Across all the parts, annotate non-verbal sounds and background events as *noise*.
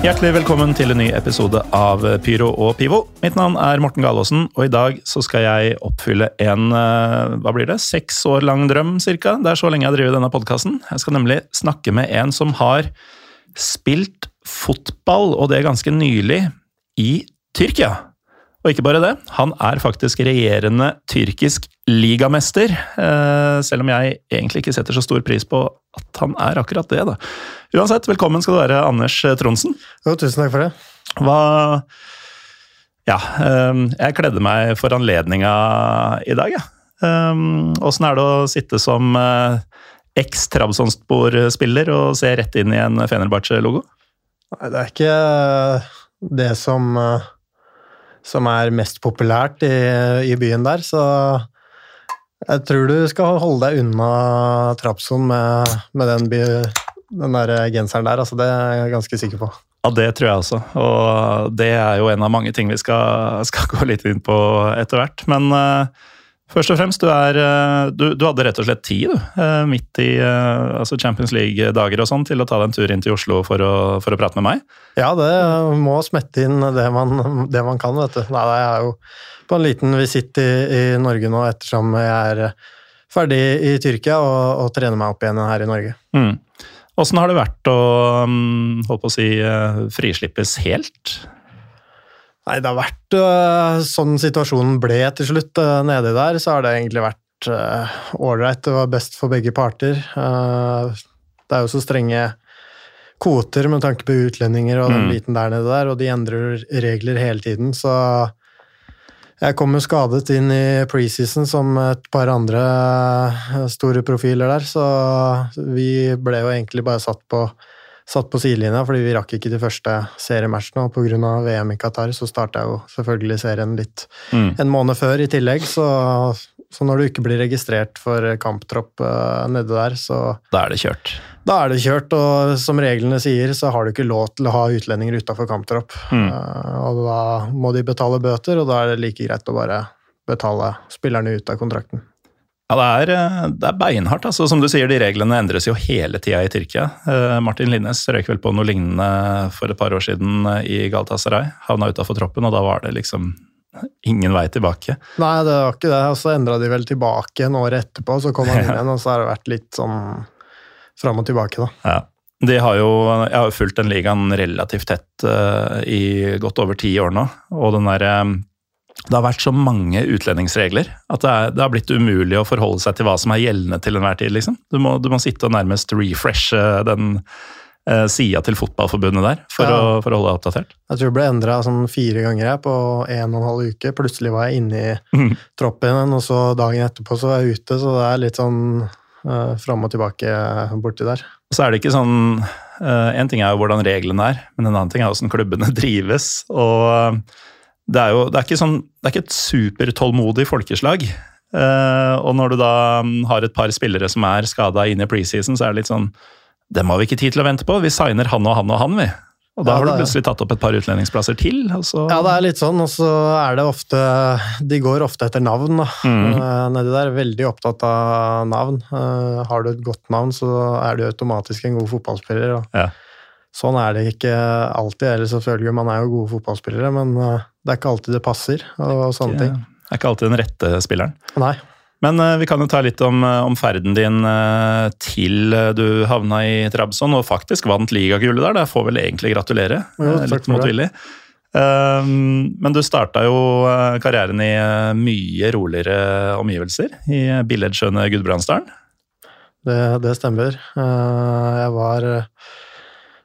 Hjertelig velkommen til en ny episode av Pyro og Pivo. Mitt navn er Morten Galaasen, og i dag så skal jeg oppfylle en eh, hva blir det, seks år lang drøm cirka. Det er så lenge jeg har drevet denne podkasten. Jeg skal nemlig snakke med en som har spilt fotball, og det ganske nylig, i Tyrkia. Og ikke bare det, han er faktisk regjerende tyrkisk ligamester. eh, Selv om jeg egentlig ikke setter så stor pris på at han er akkurat det, da. Uansett, velkommen skal du være, Anders Tronsen. Jo, tusen takk for det. Hva Ja, eh, jeg kledde meg for anledninga i dag, jeg. Ja. Åssen er det å sitte som eh, eks-Trabzonspor-spiller og se rett inn i en Fenerbahçe-logo? Nei, det er ikke det som, eh, som er mest populært i, i byen der, så jeg tror du skal holde deg unna Trapson med, med den, by, den der genseren der, altså det er jeg ganske sikker på. Ja, det tror jeg også. Og det er jo en av mange ting vi skal, skal gå litt inn på etter hvert. Men uh, først og fremst, du, er, uh, du, du, hadde rett og slett tid, du. Uh, midt i altså Champions League-dager og sånn, til å ta deg en tur inn til Oslo for å, for å prate med meg? Ja, det må smette inn det man, det man kan, vet du. Nei, jeg er jo på en liten visitt i, i, Norge nå, ettersom jeg er ferdig i Tyrkia og, og trener meg opp igjen her i Norge. Mm. Åssen har det vært å um, holdt på å si, frislippes helt? Nei, det har vært uh, sånn situasjonen ble til slutt uh, nedi der, så har det egentlig vært ålreit. Uh, det var best for begge parter. det er jo så strenge kvoter med tanke på utlendinger og den Mm. biten der nede der, og de endrer regler hele tiden, så jeg kom jo skadet inn i preseason som et par andre store profiler der, så vi ble jo egentlig bare satt på, satt på sidelinja fordi vi rakk ikke de første seriematchene, og pga. VM i Qatar så starta jo selvfølgelig serien litt Mm. en måned før i tillegg, så, så når du ikke blir registrert for kamptropp uh, nede der, så Da er det kjørt. da er det kjørt, og som reglene sier, så har du ikke lov til å ha utlendinger utafor kamptropp. Mm. Uh, og da må de betale bøter, og da er det like greit å bare betale spillerne ut av kontrakten. Ja, det er, eh, det er beinhardt. altså. Som du sier, de reglene endres jo hele tida i Tyrkia. Eh, Martin Linnes røyk vel på noe lignende for et par år siden eh, i Galatasaray. Havna utafor troppen, og da var det liksom ingen vei tilbake. Nei, det var ikke det, og så endra de vel tilbake en år etterpå, så kom han inn *laughs* igjen, og så har det vært litt sånn fram og tilbake, da. Ja. De har jo, jeg har jo fulgt den ligaen relativt tett i godt over ti år nå. Og den der, det har vært så mange utlendingsregler at det, er, det har blitt umulig å forholde seg til hva som er gjeldende til enhver tid. Liksom. Du, må, du må sitte og nærmest refreshe den eh, sida til fotballforbundet der for, Ja. å, for å holde deg oppdatert. Jeg tror det ble endra sånn fire ganger jeg på en og en halv uke. Plutselig var jeg inne i mm. troppen igjen, og så dagen etterpå så var jeg ute, så det er litt sånn eh, fram og tilbake borti der. Så er det ikke sånn eh, En ting er jo hvordan reglene er, men en annen ting er hvordan klubbene *laughs* drives. Og det er jo det er ikke, sånn, det er ikke et supertålmodig folkeslag. Uh, og når du da um, har et par spillere som er skada inn i preseason, så er det litt sånn Dem har vi ikke tid til å vente på. Vi signer han og han og han, vi. Og da Ja, har du plutselig tatt opp et par utlendingsplasser til. Ja, det er litt sånn, og så er det ofte De går ofte etter navn, da. Mm. Uh, nedi der. Veldig opptatt av navn. Uh, har du et godt navn, så er du automatisk en god fotballspiller. Da. Ja. Sånn er det ikke alltid. Eller selvfølgelig, man er jo gode fotballspillere, men uh, det er ikke alltid det passer, og sånne ting. Det er ikke alltid den rette spilleren. Nei. Men eh, vi kan jo ta litt om, eh, om ferden din eh, til eh, du havna i Trabzon og faktisk vant ligagullet der. da får vel egentlig gratulere. Jo, eh, litt det. motvillig. Um, men du starta jo eh, karrieren i eh, mye roligere omgivelser, i billedskjønne Gudbrandsdalen. Det, det stemmer. Eh, Jeg var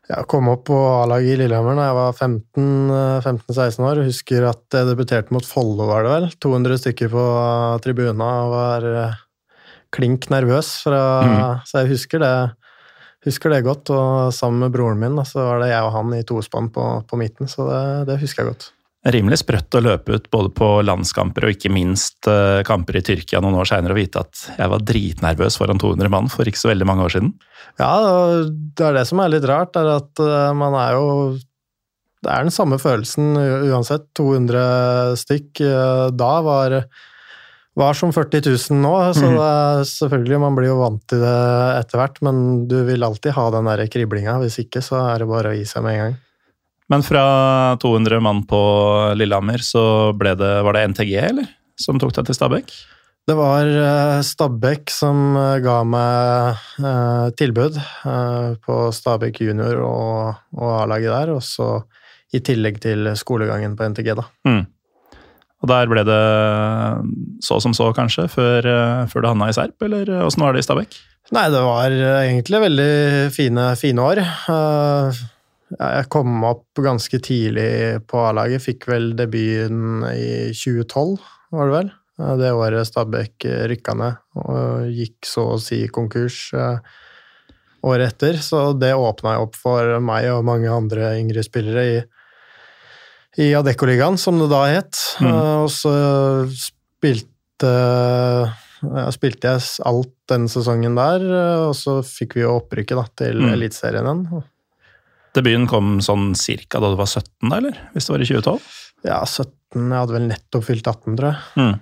Jeg kom opp på A-laget i Lillehammer da jeg var 15-16 år. Husker at jeg debuterte mot Follo, var det vel. 200 stykker på tribuna og var eh, klink nervøs. Fra, mm. Så jeg husker det, husker det, godt. Og sammen med broren min så var det jeg og han i tospann på, på midten, så det, det husker jeg godt rimelig sprøtt å løpe ut både på landskamper og ikke minst uh, kamper i Tyrkia noen år seinere og vite at jeg var dritnervøs foran 200 mann for ikke så veldig mange år siden. Ja, det er det som er litt rart, er at uh, man er jo Det er den samme følelsen uansett. 200 stykk uh, da var, var som 40 000 nå, så mm. det, selvfølgelig, man blir jo vant til det etter hvert, men du vil alltid ha den der kriblinga. Hvis ikke, så er det bare å gi seg med en gang. Men fra 200 mann på Lillehammer, så ble det, var det NTG, eller? Som tok deg til Stabæk? Det var uh, Stabæk som uh, ga meg eh, tilbud på Stabæk junior og, og A-laget der, og så i tillegg til skolegangen på NTG, da. Mm. Og der ble det så som så, kanskje, før, før du havna i Serp, eller åssen var det i Stabæk? Nei, det var egentlig veldig fine, fine år. Uh, jeg kom opp ganske tidlig på A-laget. Fikk vel debuten i 2012, var det vel. Det året Stabæk rykka ned og gikk så å si konkurs eh, året etter. Så det åpna opp for meg og mange andre yngre spillere i, i Adeccoligaen, som det da het. Mm. Eh, og så spilte, ja, spilte jeg alt den sesongen der, og så fikk vi jo opprykket da, til mm. Eliteserien igjen. Debuten kom sånn cirka da du var 17, da, eller? Hvis det var i 2012? Ja, 17. Jeg hadde vel nettopp fylt 18, tror jeg. Mm.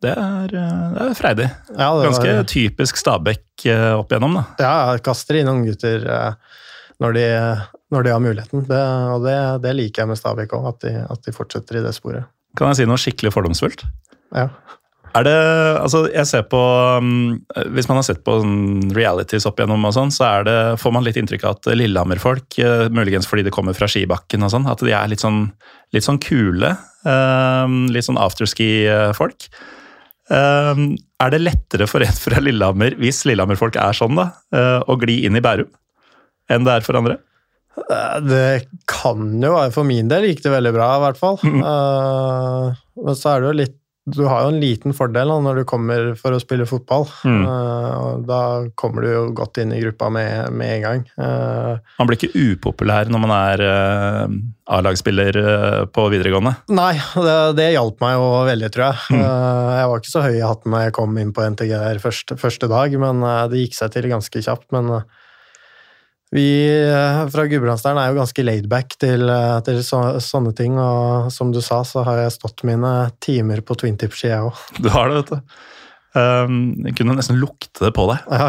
Det er, eh, det er freidig. Ja, det Ganske var... typisk Stabæk eh, opp igjennom, da. Ja, kaster inn noen gutter eh, når de, når de har muligheten. Det, og det, det, liker jeg med Stabæk òg, at, at, de fortsetter i det sporet. Kan jeg si noe skikkelig fordomsfullt? Ja. Er det Altså, jeg ser på um, Hvis man har sett på sånn realities opp igjennom og sånn, så er det, får man litt inntrykk av at Lillehammer-folk, uh, muligens fordi det kommer fra skibakken og sånn, at de er litt sånn, litt sånn kule. Um, litt sånn afterski-folk. Um, er det lettere for en fra Lillehammer, hvis Lillehammer-folk er sånn, da, å gli inn i Bærum enn det er for andre? Det kan jo være For min del gikk det veldig bra, i hvert fall. Mm. men så er det jo litt du har jo en liten fordel da, når du kommer for å spille fotball. Mm. Uh, da kommer du jo godt inn i gruppa med, med en gang. Uh, man blir ikke upopulær når man er uh, A-lagsspiller på videregående? Nei, det, det hjalp meg jo veldig, tror jeg. Mm. jeg var ikke så høy i hatten da jeg kom inn på NTG første, første dag, men det gikk seg til ganske kjapt. men vi eh, fra Gudbrandsdalen er jo ganske laidback til, eh, til så, sånne ting, og som du sa, så har jeg stått mine timer på twintip-ski, jeg òg. Du har det, vet du. Um, jeg kunne nesten lukte det på deg. Ja.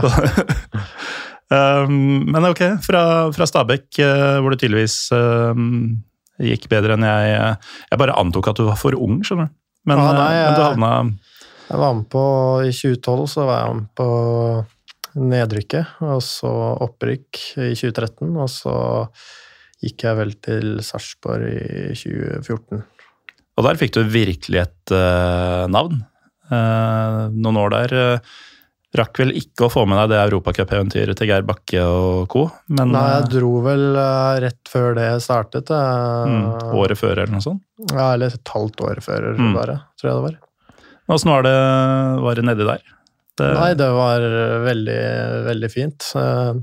um, *laughs* men ok, fra, fra Stabekk, uh, hvor det tydeligvis um, gikk bedre enn jeg Jeg bare antok at du var for ung, skjønner du. Men, ja, nei, jeg, men du havna Jeg var med på I 2012 så var jeg med på nedrykket, og så opprykk i 2013. Og så gikk jeg vel til Sarpsborg i 2014. Og der fikk du virkelig et uh, navn. Uh, noen år der uh, rakk vel ikke å få med deg det europacupeventyret til Geir Bakke og co. Men, Nei, jeg dro vel rett før det startet. Mm, året før, eller noe sånt? Ja, eller et halvt år før, mm. bare, tror jeg det var. Åssen var det, var det nedi der? Det... Nei, det var veldig, veldig fint. Eh,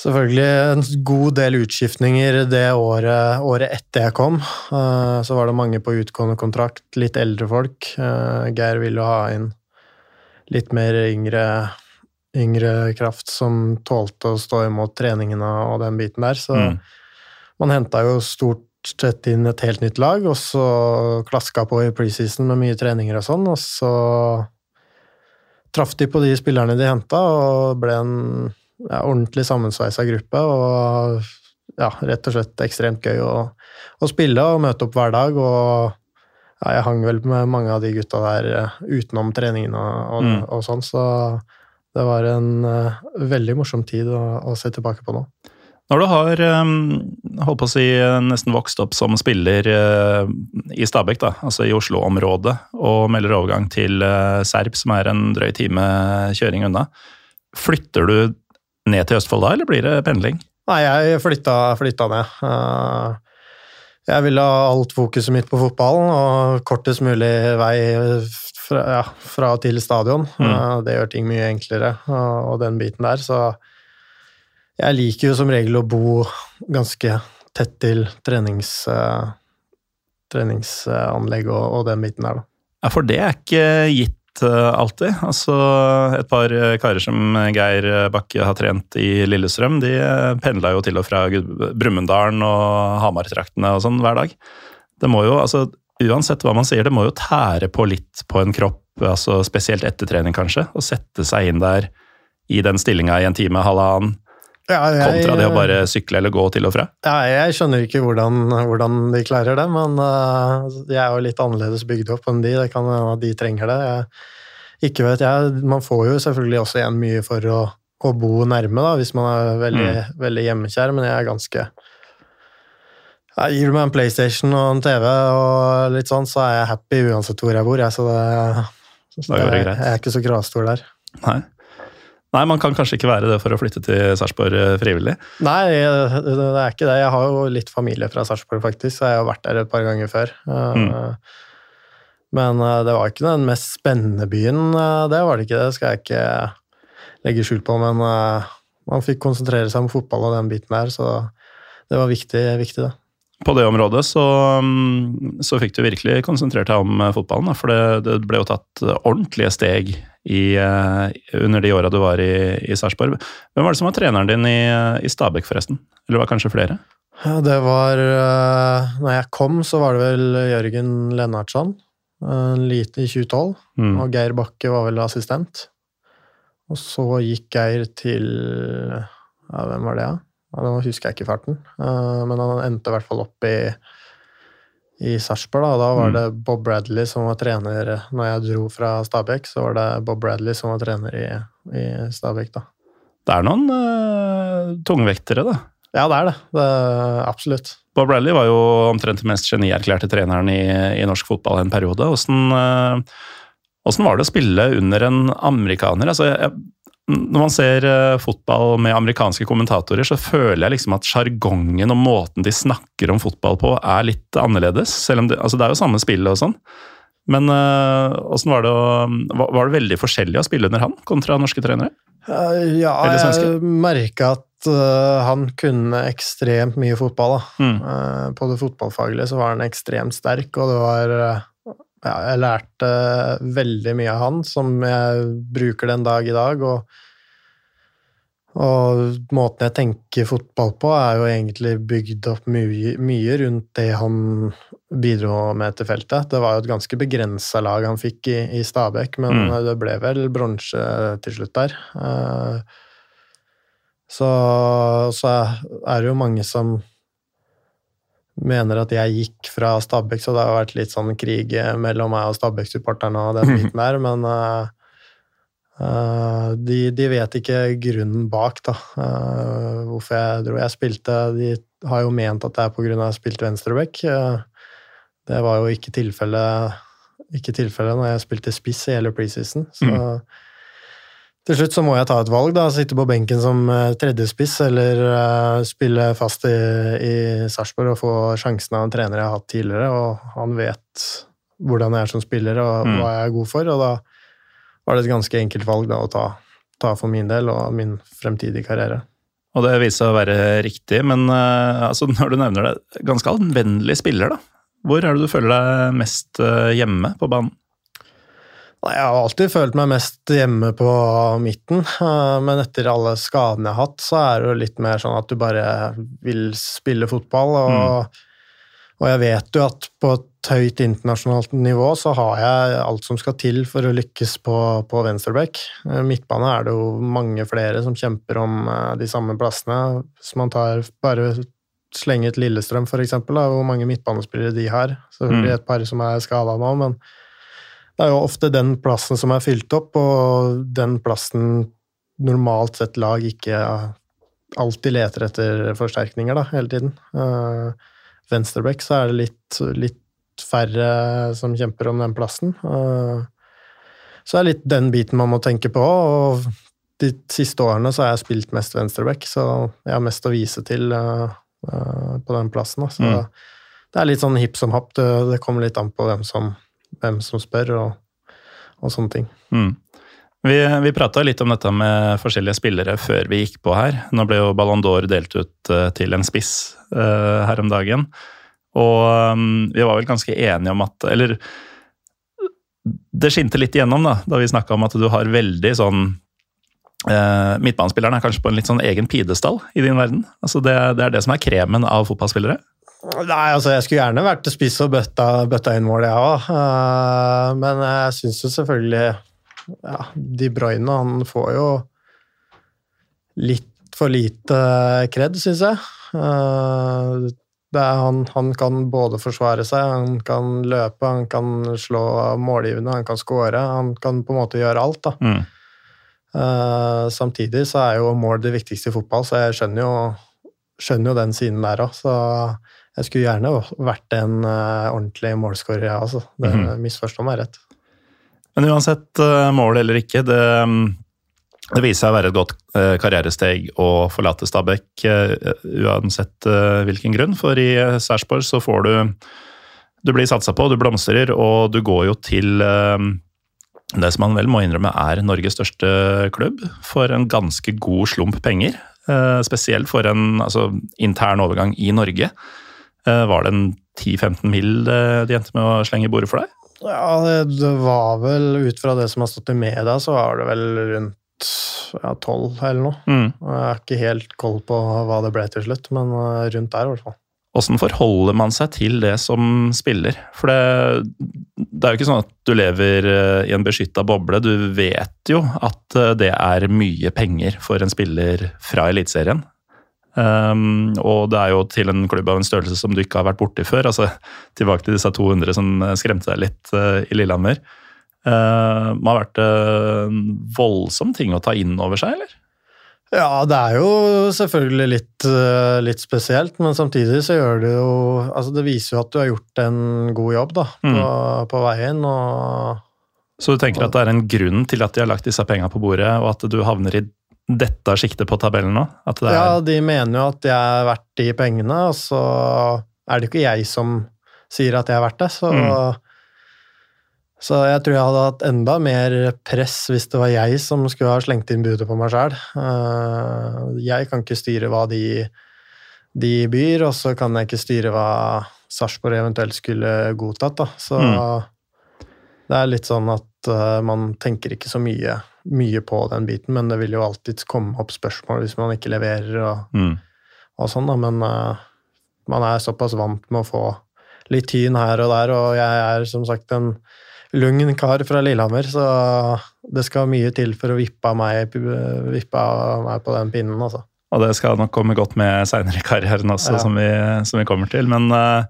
selvfølgelig en god del utskiftninger det året, året etter jeg kom. Eh, så var det mange på utgående kontrakt, litt eldre folk. Eh, Geir ville ha inn litt mer yngre, yngre kraft som tålte å stå imot treningene og den biten der. Så mm. man henta jo stort sett inn et helt nytt lag, og så klaska på i preseason med mye treninger og sånn, og så traff de på de spillerne de henta, og ble en ja, ordentlig sammensveisa gruppe. Og ja, rett og slett ekstremt gøy å, å, spille og møte opp hver dag. Og ja, jeg hang vel med mange av de gutta der eh, utenom treningene og, mm. og, sånn, så det var en uh, veldig morsom tid å, å se tilbake på nå. Når du har holdt på å si, nesten vokst opp som spiller eh, i Stabekk, da, altså i Oslo-området, og melder overgang til eh, Serp, som er en drøy time kjøring unna, flytter du ned til Østfold da, eller blir det pendling? Nei, jeg flytta, flytta ned. Uh, jeg ville ha alt fokuset mitt på fotballen og kortest mulig vei fra, ja, fra til stadion. Mm. Det gjør ting mye enklere, og den biten der, så jeg liker jo som regel å bo ganske tett til trenings, treningsanlegg og, og, den biten der, da. Ja, for det er ikke gitt Eh, alltid. Altså, et par eh, karer som Geir Bakke har trent i Lillestrøm, de pendla jo til og fra Brumunddalen og Hamar-traktene og sånn hver dag. Det må jo, altså, uansett hva man sier, det må jo tære på litt på en kropp, altså spesielt etter trening kanskje, å sette seg inn der i den stillinga i en time, halvannen. Ja, jeg, kontra det å bare sykle eller gå til og fra? Ja, jeg skjønner ikke hvordan, hvordan de klarer det, men uh, jeg er jo litt annerledes bygd opp enn de. Det kan hende at de trenger det. Jeg, ikke vet jeg. Man får jo selvfølgelig også igjen mye for å, å bo nærme, da, hvis man er veldig, mm. veldig hjemmekjær, men jeg er ganske jeg Gir du meg en PlayStation og en TV, og litt sånn, så er jeg happy uansett hvor jeg bor. Jeg, så det, så det, jeg, er ikke så kravstor der. Nei. Nei, man kan kanskje ikke være det for å flytte til Sarpsborg eh, frivillig? Nei, det er ikke det. Jeg har jo litt familie fra Sarpsborg, faktisk, så jeg har vært der et par ganger før. Mm. Men eh, det var ikke den mest spennende byen, det var det ikke. Det skal jeg ikke legge skjul på, men man fikk konsentrere seg om fotball og den biten der, så det var viktig, viktig det på det området så, mm, så, fikk du virkelig konsentrert deg om fotballen. For det, det ble jo tatt ordentlige steg i, eh, under de åra du var i, i Sarpsborg. Hvem var det som var treneren din i, i Stabæk, forresten? Eller var det kanskje flere? Ja, det var eh, Når jeg kom, så var det vel Jørgen Lennartson. Lite i 2012. Mm. Og Geir Bakke var vel assistent. Og så gikk Geir til ja, Hvem var det, da? Ja? Nå husker jeg ikke farten, uh, men han endte i hvert fall opp i, i Sarpsborg. Da. da var mm. det Bob Bradley som var trener når jeg dro fra Stabæk. Så var det Bob Bradley som var trener i, i Stabæk, da. Det er noen uh, tungvektere, da? Ja, det er det. det absolutt. Bob Bradley var jo omtrent den mest genierklærte treneren i, i, norsk fotball en periode. Åssen uh, var det å spille under en amerikaner? Altså, jeg, når man ser uh, fotball med amerikanske kommentatorer, så føler jeg liksom at sjargongen og måten de snakker om fotball på, er litt annerledes. Selv om det, altså det er jo samme spill og sånn. Men uh, var det å var, var, det veldig forskjellig å spille under han kontra norske trenere? Uh, ja, jeg merka at uh, han kunne ekstremt mye fotball. Mm. på det fotballfaglige så var han ekstremt sterk, og det var ja, jeg lærte veldig mye av han, som jeg bruker den dag i dag. Og, og, måten jeg tenker fotball på, er jo egentlig bygd opp mye, mye rundt det han bidro med til feltet. Det var jo et ganske begrensa lag han fikk i, i Stabæk, men mm. det ble vel bronse til slutt der. Eh, så, så er det jo mange som mener at jeg gikk fra Stabæk, så det har vært litt sånn krig mellom meg og Stabæk-supporterne og den biten der, men uh, uh, de, de, vet ikke grunnen bak, da. Uh, hvorfor jeg dro. Jeg spilte De har jo ment at det er av at jeg spilte venstreback. det var jo ikke tilfellet ikke tilfelle når jeg spilte spiss i hele preseason, så mm. Til slutt så må jeg ta et valg, da. Sitte på benken som uh, tredjespiss, eller uh, spille fast i, i Sarpsborg og få sjansen av en trener jeg har hatt tidligere, og han vet hvordan jeg er som spiller og mm. hva jeg er god for, og da var det et ganske enkelt valg da, å ta, ta, for min del og min fremtidige karriere. Og det viser seg å være riktig, men uh, altså, *laughs* når du nevner det, ganske anvendelig spiller, da. Hvor er det du føler deg mest hjemme på banen? Jeg har alltid følt meg mest hjemme på midten, eh, men etter alle skadene jeg har hatt, så er det jo litt mer sånn at du bare vil spille fotball. Og, mm. og jeg vet jo at på et høyt internasjonalt nivå så har jeg alt som skal til for å lykkes på, på venstreback. Eh, midtbane er det jo mange flere som kjemper om eh, de samme plassene. Hvis man tar bare slenger ut Lillestrøm, for eksempel, hvor mange midtbanespillere de har. Selvfølgelig mm. et par som er skada nå, men det er jo ofte den plassen som er fylt opp, og den plassen normalt sett lag ikke alltid leter etter forsterkninger, da, hele tiden. Uh, Venstreback så er det litt, litt, færre som kjemper om den plassen. Uh, så det er litt den biten man må tenke på. og de siste årene så har jeg spilt mest venstreback, så jeg har mest å vise til uh, uh, på den plassen. Da. Så Mm. det er litt sånn hipp som happ. Det, det kommer litt an på hvem som, hvem som spør, og, og sånne ting. Mm. Vi, vi prata litt om dette med forskjellige spillere før vi gikk på her. Nå ble jo Ballon d'Or delt ut eh, til en spiss uh, her om dagen. Og um, vi var vel ganske enige om at Eller det skinte litt igjennom da, da vi snakka om at du har veldig sånn Uh, Midtbanespilleren er kanskje på en litt sånn egen pidestall i din verden. Altså det, det er det som er kremen av fotballspillere. Nei, altså jeg skulle gjerne vært spiss og bøtta, bøtta inn mål, jeg òg. men jeg syns jo selvfølgelig ja, De Bruyne, han får jo litt for lite kred, syns jeg. Eh, det er, han, han kan både forsvare seg, han kan løpe, han kan slå målgivende, han kan score. Han kan på en måte gjøre alt, da. Mm. Uh, samtidig så er jo mål det viktigste i fotball, så jeg skjønner jo, skjønner jo den siden der òg. Så jeg skulle gjerne vært en eh, ordentlig målskårer, jeg også. Det Mhm. Misforstå meg rett. Men uansett eh, mål eller ikke, det, mm, det viser seg å være et godt eh, karrieresteg å forlate Stabæk, uansett hvilken grunn. For i Sarpsborg så får du Du blir satsa på, du blomstrer, og du går jo til det som man vel må innrømme er Norges største klubb, for en ganske god slump penger. Spesielt for en altså, intern overgang i Norge. Eh, Var det en 10-15 mil eh, de endte med å slenge i bordet for deg? Ja, det, var vel ut fra det som har stått i media, så var det vel rundt ja, 12 eller noe. Mm. Jeg har ikke helt koll på hva det ble til slutt, men eh, rundt der i hvert fall. Hvordan forholder man seg til det som spiller? For det, det er jo ikke sånn at du lever i en beskytta boble. Du vet jo at det er mye penger for en spiller fra Eliteserien. Um, og det er jo til en klubb av en størrelse som du ikke har vært borti før. altså Tilbake til disse 200 som skremte deg litt uh, i Lillehammer. Uh, må ha vært eh, en voldsom ting å ta inn over seg, eller? Ja, det er jo selvfølgelig litt, eh, litt spesielt, men samtidig så gjør det jo Altså, det viser jo at du har gjort en god jobb, da, på, på veien, og Så du tenker at det er en grunn til at de har lagt disse penga på bordet, og at du havner i dette siktet på tabellen nå? Er, Ja, de mener jo at jeg er verdt de pengene, og så er det ikke jeg som sier at jeg er verdt det, så Mm. Så jeg tror jeg hadde hatt enda mer press hvis det var jeg som skulle ha slengt inn budet på meg sjøl. Jeg kan ikke styre hva de, de byr, og så kan jeg ikke styre hva Sarpsborg eventuelt skulle godtatt. Da. Så det er litt sånn at eh, man tenker ikke så mye, mye på den biten, men det vil jo alltid komme opp spørsmål hvis man ikke leverer og, mm. og sånn, da. Men uh, man er såpass vant med å få litt tyn her og der, og jeg er som sagt en lugn kar fra Lillehammer, så det skal mye til for å vippe av meg, vippe av meg på den pinnen, altså. Og det skal nok komme godt med seinere i karrieren også, Ja. som, vi, som vi kommer til. Men eh,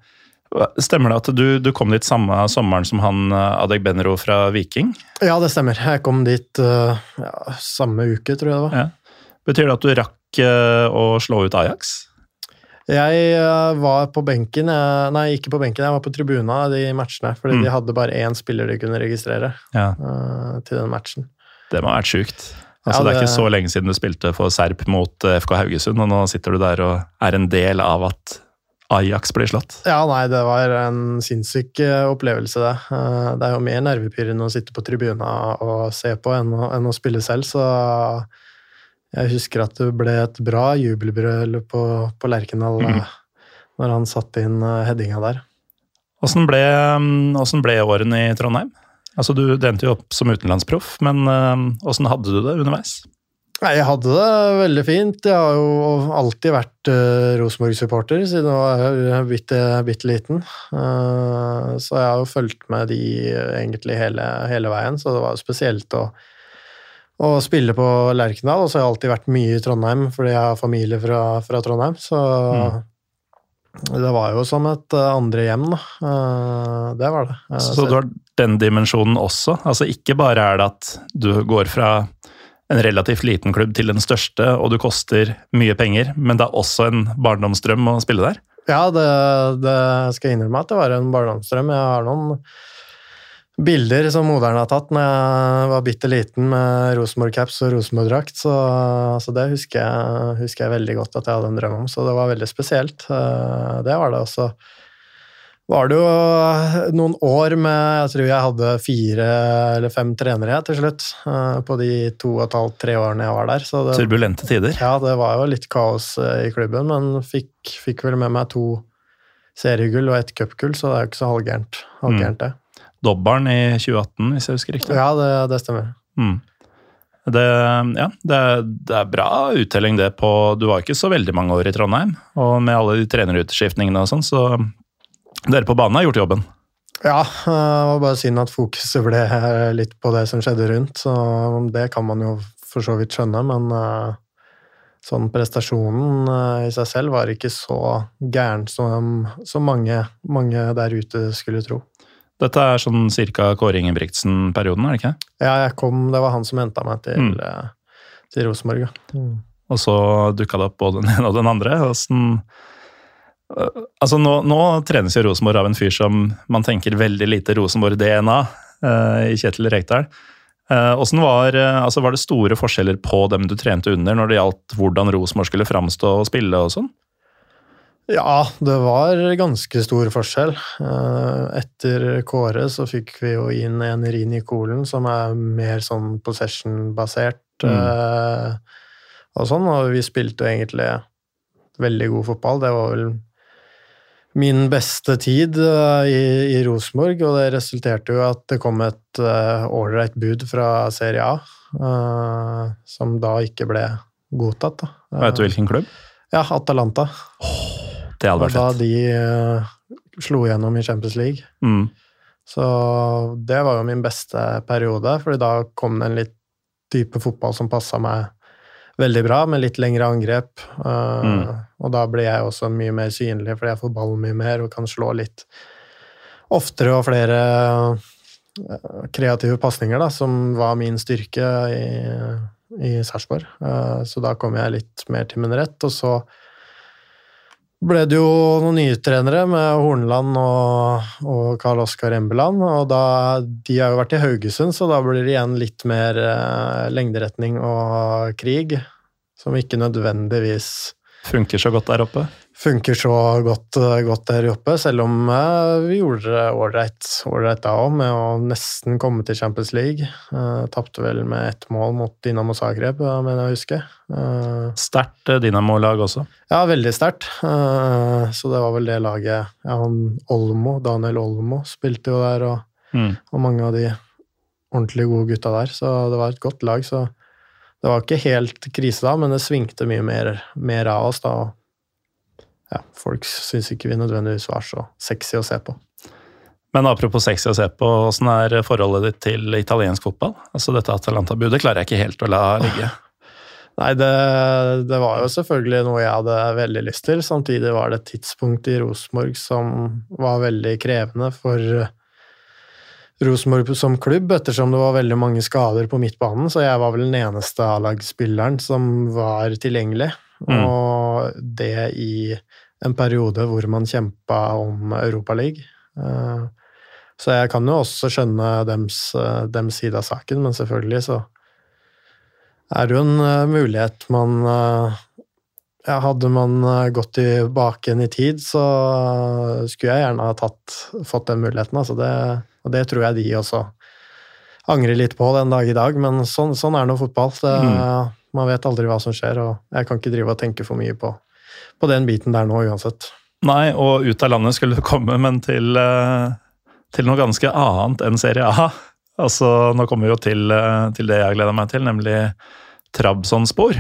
stemmer det at du, du kom dit samme sommeren som han Adek Adeg Benro fra Viking? Ja, det stemmer. Jeg kom dit uh, ja, samme uke, tror jeg det var. Ja. Betyr det at du rakk uh, å slå ut Ajax? Jeg uh, var på benken, jeg, nei, ikke på benken, jeg var på tribuna de matchene, fordi Mm. de hadde bare én spiller de kunne registrere Ja, eh, til den matchen. Det må ha vært sjukt. Altså, Ja, det... er ikke så lenge siden du spilte for Serp mot eh, FK Haugesund, og nå sitter du der og er en del av at Ajax blir slått. Ja, nei, det var en sinnssyk eh, opplevelse, det. Eh, Det er jo mer nervepirrende å sitte på tribuna og se på enn å, enn å spille selv, så jeg husker at det ble et bra jubelbrøl på, på Lerkendal eh, når han satte inn headinga der. Åssen ble, mm, ble årene i Trondheim? Altså, Du endte jo opp som utenlandsproff, men åssen hadde du det underveis? Nei, jeg hadde det veldig fint. Jeg har jo alltid vært uh, Rosenborg-supporter siden jeg var bitte, bitte liten. Uh, så jeg har jo fulgt med de uh, egentlig hele, hele veien, så det var jo spesielt å, å spille på Lerkendal. Og så har jeg alltid vært mye i Trondheim fordi jeg har familie fra, fra Trondheim. Så det var jo som et andre hjem, da. Uh, det var det. så, Så du har den dimensjonen også? Altså Ikke bare er det at du går fra en relativt liten klubb til den største, og du koster mye penger, men det er også en barndomsdrøm å spille der? Ja, det, det skal jeg innrømme at det var en barndomsdrøm. Jeg har noen bilder som moderen har tatt når jeg var bitte liten med Rosenborg-caps og Rosenborg-drakt, så, så, det husker jeg, husker jeg, veldig godt at jeg hadde en drøm om. Så det var veldig spesielt. Eh, det var det også. Var det jo noen år med Jeg tror jeg hadde fire eller fem trenere til slutt. Eh, på de to og et halvt, tre årene jeg var der. Det, Turbulente tider? Ja, det var jo litt kaos eh, i klubben, men fikk, fikk vel med meg to seriegull og ett cupgull, så det er jo ikke så halvgærent, halvgærent det. Mm. Dobbelen i 2018, hvis jeg husker riktig. Ja, det, det stemmer. Mm. Det, ja, det, det, er bra uttelling det på Du var ikke så veldig mange år i Trondheim, og med alle de trenerutskiftningene og sånn, så dere på banen har gjort jobben. Ja, det var bare synd at fokuset ble litt på det som skjedde rundt. så Det kan man jo for så vidt skjønne, men eh, sånn prestasjonen eh, i seg selv var ikke så gæren som, som mange, mange der ute skulle tro. Dette er sånn cirka Kåre Ingebrigtsen-perioden, er det ikke? Ja, jeg kom, det var han som henta meg til, mm. Eh, til Rosenborg. Mm. Og så dukka det opp både den ene og den andre. og eh, Altså, nå, nå trenes jo Rosenborg av en fyr som man tenker veldig lite Rosenborg-DNA uh, i Kjetil Rekdal. Uh, var, uh, altså var det store forskjeller på dem du trente under når det gjaldt hvordan Rosenborg skulle framstå og spille og sånn? Ja, det var ganske stor forskjell. Eh, etter Kåre så fikk vi jo inn en Rini Kolen som er mer sånn possession-basert. Mm. Eh, og sånn, og vi spilte jo egentlig veldig god fotball. Det var vel min beste tid eh, i, i Rosenborg, og det resulterte jo at det kom et ålreit uh, bud fra Serie A, uh, som da ikke ble godtatt. Da. Vet du hvilken klubb? Ja, Atalanta. Oh. Det hadde vært fett. Da de uh, slo igjennom i Champions League. Mm. Så det var jo min beste periode, fordi da kom det en litt type fotball som passa meg veldig bra, med litt lengre angrep. Uh, mm. Og da blir jeg også mye mer synlig, fordi jeg får ballen mye mer og kan slå litt oftere og flere uh, kreative pasninger, da, som var min styrke i, i Sarpsborg. Uh, så da kom jeg litt mer til min rett, og så ble det jo noen nye trenere med Hornland og, og Karl Oskar Embeland. og da, De har jo vært i Haugesund, så da blir det igjen litt mer eh, lengderetning og krig. Som ikke nødvendigvis Funker så godt der oppe? Funker så godt, godt, der oppe, selv om eh, vi gjorde det ålreit da òg, med å nesten komme til Champions League. Uh, Tapte vel med ett mål mot Dinamo Zagreb, mener jeg å huske. Uh, sterkt Dinamo-lag også? Ja, veldig sterkt. Uh, så det var vel det laget ja, han Olmo, Daniel Olmo spilte jo der, og, mm. og mange av de ordentlig gode gutta der, så det var et godt lag. så det var ikke helt krise da, men det svingte mye mer, mer av oss da ja, folk syns ikke vi nødvendigvis var så sexy å se på. Men apropos sexy å se på, åssen er forholdet ditt til italiensk fotball? Altså Dette Atalanta-budet klarer jeg ikke helt å la ligge. *laughs* Nei, det, det, var jo selvfølgelig noe jeg hadde veldig lyst til. Samtidig var det et tidspunkt i Rosenborg som var veldig krevende for Rosenborg som klubb, ettersom det var veldig mange skader på midtbanen. Så jeg var vel den eneste A-lagsspilleren som var tilgjengelig. Mm. Og det i en periode hvor man kjempa om Europaligaen. Eh, så jeg kan jo også skjønne dems, eh, dems side av saken, men selvfølgelig så er det jo en eh, mulighet man ja, Hadde man gått tilbake igjen i tid, så skulle jeg gjerne ha tatt, fått den muligheten. Altså det, og det tror jeg de også angrer litt på den dag i dag, men sånn, sånn er nå fotball. Det, mm. Man vet aldri hva som skjer, og jeg kan ikke drive og tenke for mye på, på den biten der nå uansett. Nei, og ut av landet skulle du komme, men til, eh, til noe ganske annet enn Serie A. Altså, nå kommer vi jo til, eh, til det jeg gleder meg til, nemlig Trabzonspor.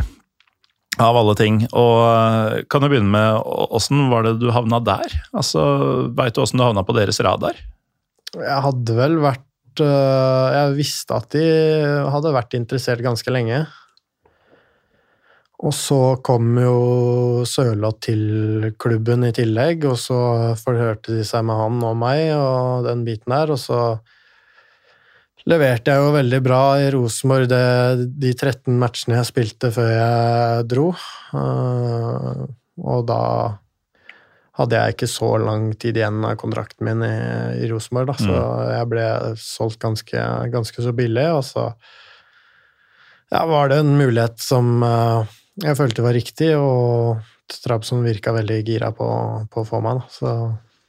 Av alle ting. Og eh, kan du begynne med åssen var det du havna der? Altså, Veit du åssen du havna på deres radar? Jeg hadde vel vært Jeg visste at de hadde vært interessert ganske lenge. Og så kom jo Sørloth til klubben i tillegg, og så forhørte de seg med han og meg og den biten der, og så leverte jeg jo veldig bra i Rosenborg de 13 matchene jeg spilte før jeg dro. Eh, og da hadde jeg ikke så lang tid igjen av kontrakten min i, i Rosenborg, da, så jeg ble solgt ganske, ganske så billig, og så ja, var det en mulighet som eh, jeg følte var riktig, og Trabzon virka veldig gira på, på å få meg, da. Så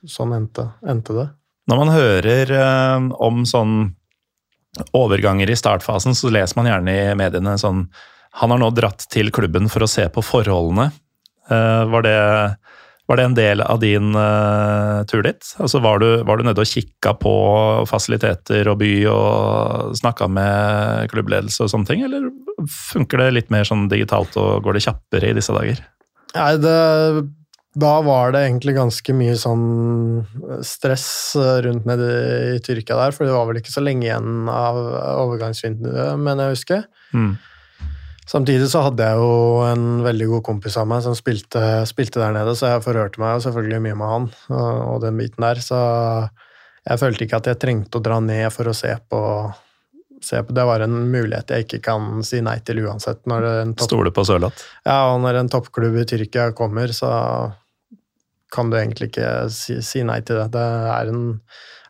sånn endte, endte det. Når man hører eh, om sånn overganger i startfasen, så leser man gjerne i mediene sånn Han har nå dratt til klubben for å se på forholdene. Eh, var, det, var det en del av din uh, tur dit? Altså var, du, var du nede og kikka på fasiliteter og by og snakka med klubbledelse og sånne ting, eller funker det litt mer sånn digitalt og går det kjappere i disse dager? Nei, det da var det egentlig ganske mye sånn stress rundt nede i Tyrkia der, for det var vel ikke så lenge igjen av overgangsvinduet, mener jeg å huske. Mm. Samtidig så hadde jeg jo en veldig god kompis av meg som spilte, spilte, der nede, så jeg forhørte meg jo selvfølgelig mye med han og, og den biten der, så jeg følte ikke at jeg trengte å dra ned for å se på, se på Det var en mulighet jeg ikke kan si nei til uansett. Stole på Sørloth? Ja, og når en toppklubb i Tyrkia kommer, så kan du egentlig ikke si, si nei til det. Det er, en,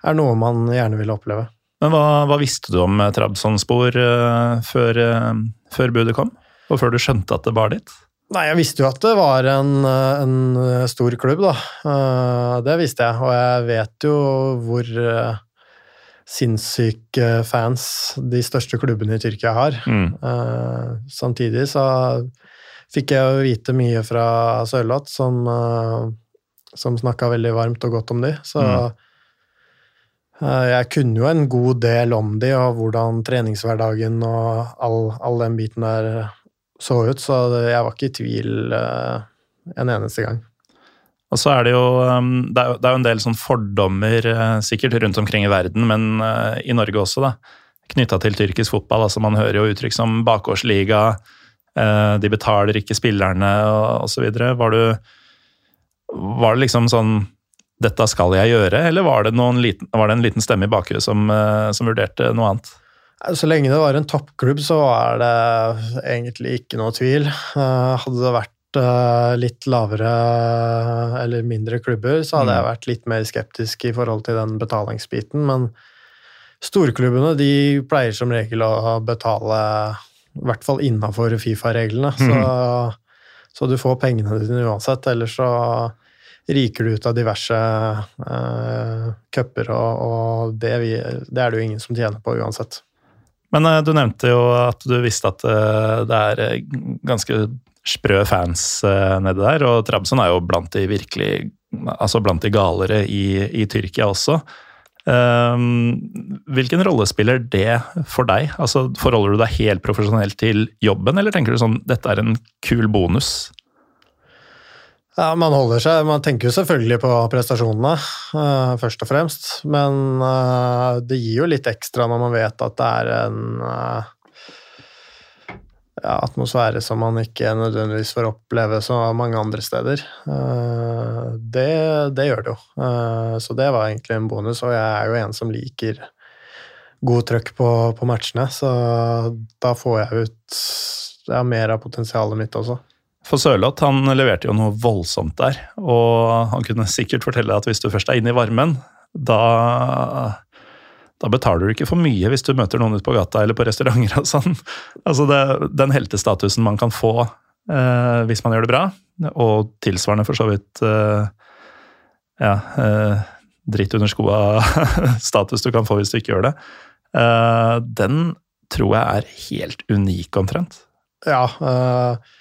er, noe man gjerne vil oppleve. Men hva, hva visste du om Trabzonspor uh, før, uh, før, budet kom? Og før du skjønte at det bar dit? Nei, jeg visste jo at det var en, en stor klubb, da. Uh, det visste jeg. Og jeg vet jo hvor sinnssyke fans de største klubbene i Tyrkia har. Mm. samtidig så fikk jeg jo vite mye fra Sørloth, som som snakka veldig varmt og godt om de. Så mm. Eh, jeg kunne jo en god del om de, og hvordan treningshverdagen og all, all den biten der så ut, så jeg var ikke i tvil uh, en eneste gang. Og så er det jo um, det er, jo en del sånn fordommer uh, sikkert rundt omkring i verden, men i Norge også, da, knytta til tyrkisk fotball. altså Man hører jo uttrykk som bakgårdsliga, de betaler ikke spillerne og osv. Var var det liksom sånn Dette skal jeg gjøre, eller var det, liten, var det en liten stemme i bakhuet som, eh, som, vurderte noe annet? Så lenge det var en toppklubb, så er det egentlig ikke noe tvil. Eh, hadde det vært eh, litt lavere eller mindre klubber, så hadde jeg mm. vært litt mer skeptisk i forhold til den betalingsbiten, men storklubbene de pleier som regel å betale i hvert fall innafor Fifa-reglene. Så mm. Så du får pengene dine uansett, ellers så riker du ut av diverse uh, cuper, og, og det, vi, det, er det jo ingen som tjener på uansett. Men uh, du nevnte jo at du visste at uh, det er ganske sprø fans nede der, og Trabzon er jo blant de virkelig Altså blant de galere i, i Tyrkia også. hvilken rolle spiller det for deg? Altså, Forholder du deg helt profesjonelt til jobben, eller tenker du sånn dette er en kul bonus? Ja, Man holder seg, man tenker jo selvfølgelig på prestasjonene, uh, først og fremst. Men uh, det gir jo litt ekstra når man vet at det er en uh, ja, atmosfære som man ikke nødvendigvis får oppleve så mange andre steder. Det, det, gjør det jo. Så det var egentlig en bonus, og jeg er jo en som liker god trøkk på, på matchene, så da får jeg ut ja, mer av potensialet mitt også. For Sørloth han leverte jo noe voldsomt der, og han kunne sikkert fortelle at hvis du først er inne i varmen, da, da betaler du ikke for mye hvis du møter noen ute på gata eller på restauranter og sånn. Altså det, den heltestatusen man kan få eh, hvis man gjør det bra, og tilsvarende for så vidt eh, ja, eh, dritt under skoa-status *laughs* du kan få hvis du ikke gjør det, eh, den tror jeg er helt unik omtrent. Ja, uh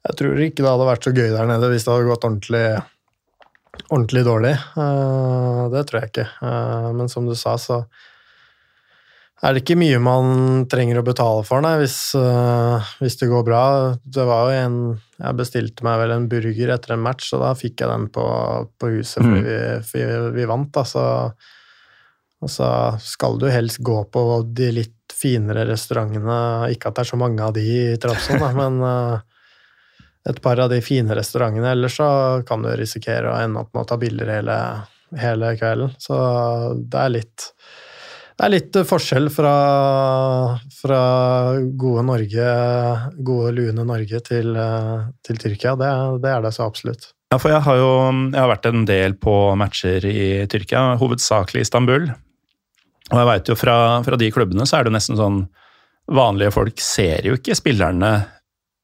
jeg tror ikke det hadde vært så gøy der nede hvis det hadde gått ordentlig, ordentlig dårlig. Uh, det tror jeg ikke. Uh, men som du sa, så er det ikke mye man trenger å betale for, nei, hvis, uh, hvis, det går bra. Det var jo en Jeg bestilte meg vel en burger etter en match, og da fikk jeg den på, på huset fordi, vi, fordi vi, vant, da, så Og så skal du helst gå på de litt finere restaurantene, ikke at det er så mange av de i Trabzon, men et par av de fine restaurantene. Ellers så kan du risikere å ende opp med å ta bilder hele, hele kvelden. Så det er litt det er litt forskjell fra, fra gode Norge, gode, lune Norge til, til Tyrkia. Det, det, er det så absolutt. Ja, for jeg har jo jeg har vært en del på matcher i Tyrkia, hovedsakelig Istanbul. Og jeg veit jo fra, fra, de klubbene så er det nesten sånn Vanlige folk ser jo ikke spillerne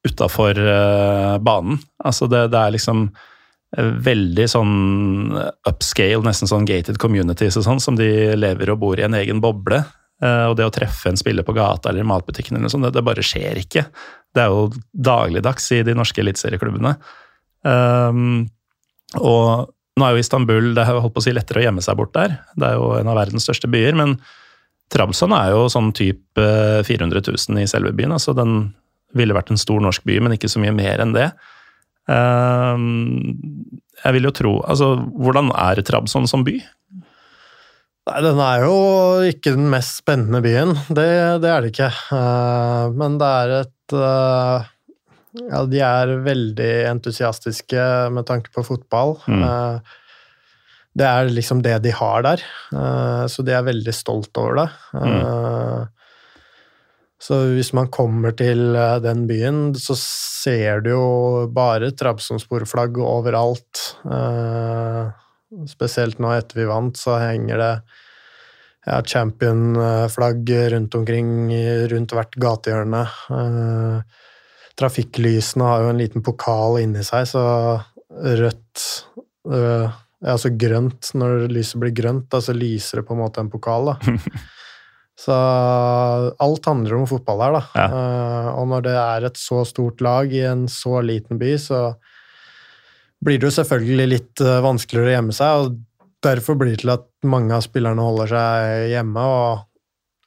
utafor uh, banen. Altså det, det, er liksom eh, veldig sånn upscale, nesten sånn gated communities og sånn, som de lever og bor i en egen boble. Uh, og det å treffe en spiller på gata eller i matbutikken eller noe sånt, det, det bare skjer ikke. Det er jo dagligdags i de norske eliteserieklubbene. Um, og nå er jo Istanbul det er holdt på å si lettere å gjemme seg bort der. Det er jo en av verdens største byer. Men Trabzon er jo sånn type 400 000 i selve byen. altså Den ville vært en stor norsk by, men ikke så mye mer enn det. Um, jeg vil jo tro Altså, hvordan er Trabzon som by? Nei, Den er jo ikke den mest spennende byen. Det, det er det ikke. Uh, men det er et uh ja, de er veldig entusiastiske med tanke på fotball. Mm. Eh, det er liksom det de har der, eh, så de er veldig stolt over det. Mm. Eh, så hvis man kommer til den byen, så ser du jo bare Trabzonspor-flagg overalt. Spesielt nå etter vi vant, så henger det ja, champion-flagg rundt omkring rundt hvert gatehjørne. Trafikklysene har jo en liten pokal inni seg, så rødt Altså grønt, når lyset blir grønt, da, så lyser det på en måte en pokal, da. *laughs* Så alt handler om fotball her, da. Ja. Uh, og når det er et så stort lag i en så liten by, så blir det jo selvfølgelig litt uh, vanskeligere å gjemme seg. og Derfor blir det til at mange av spillerne holder seg hjemme. og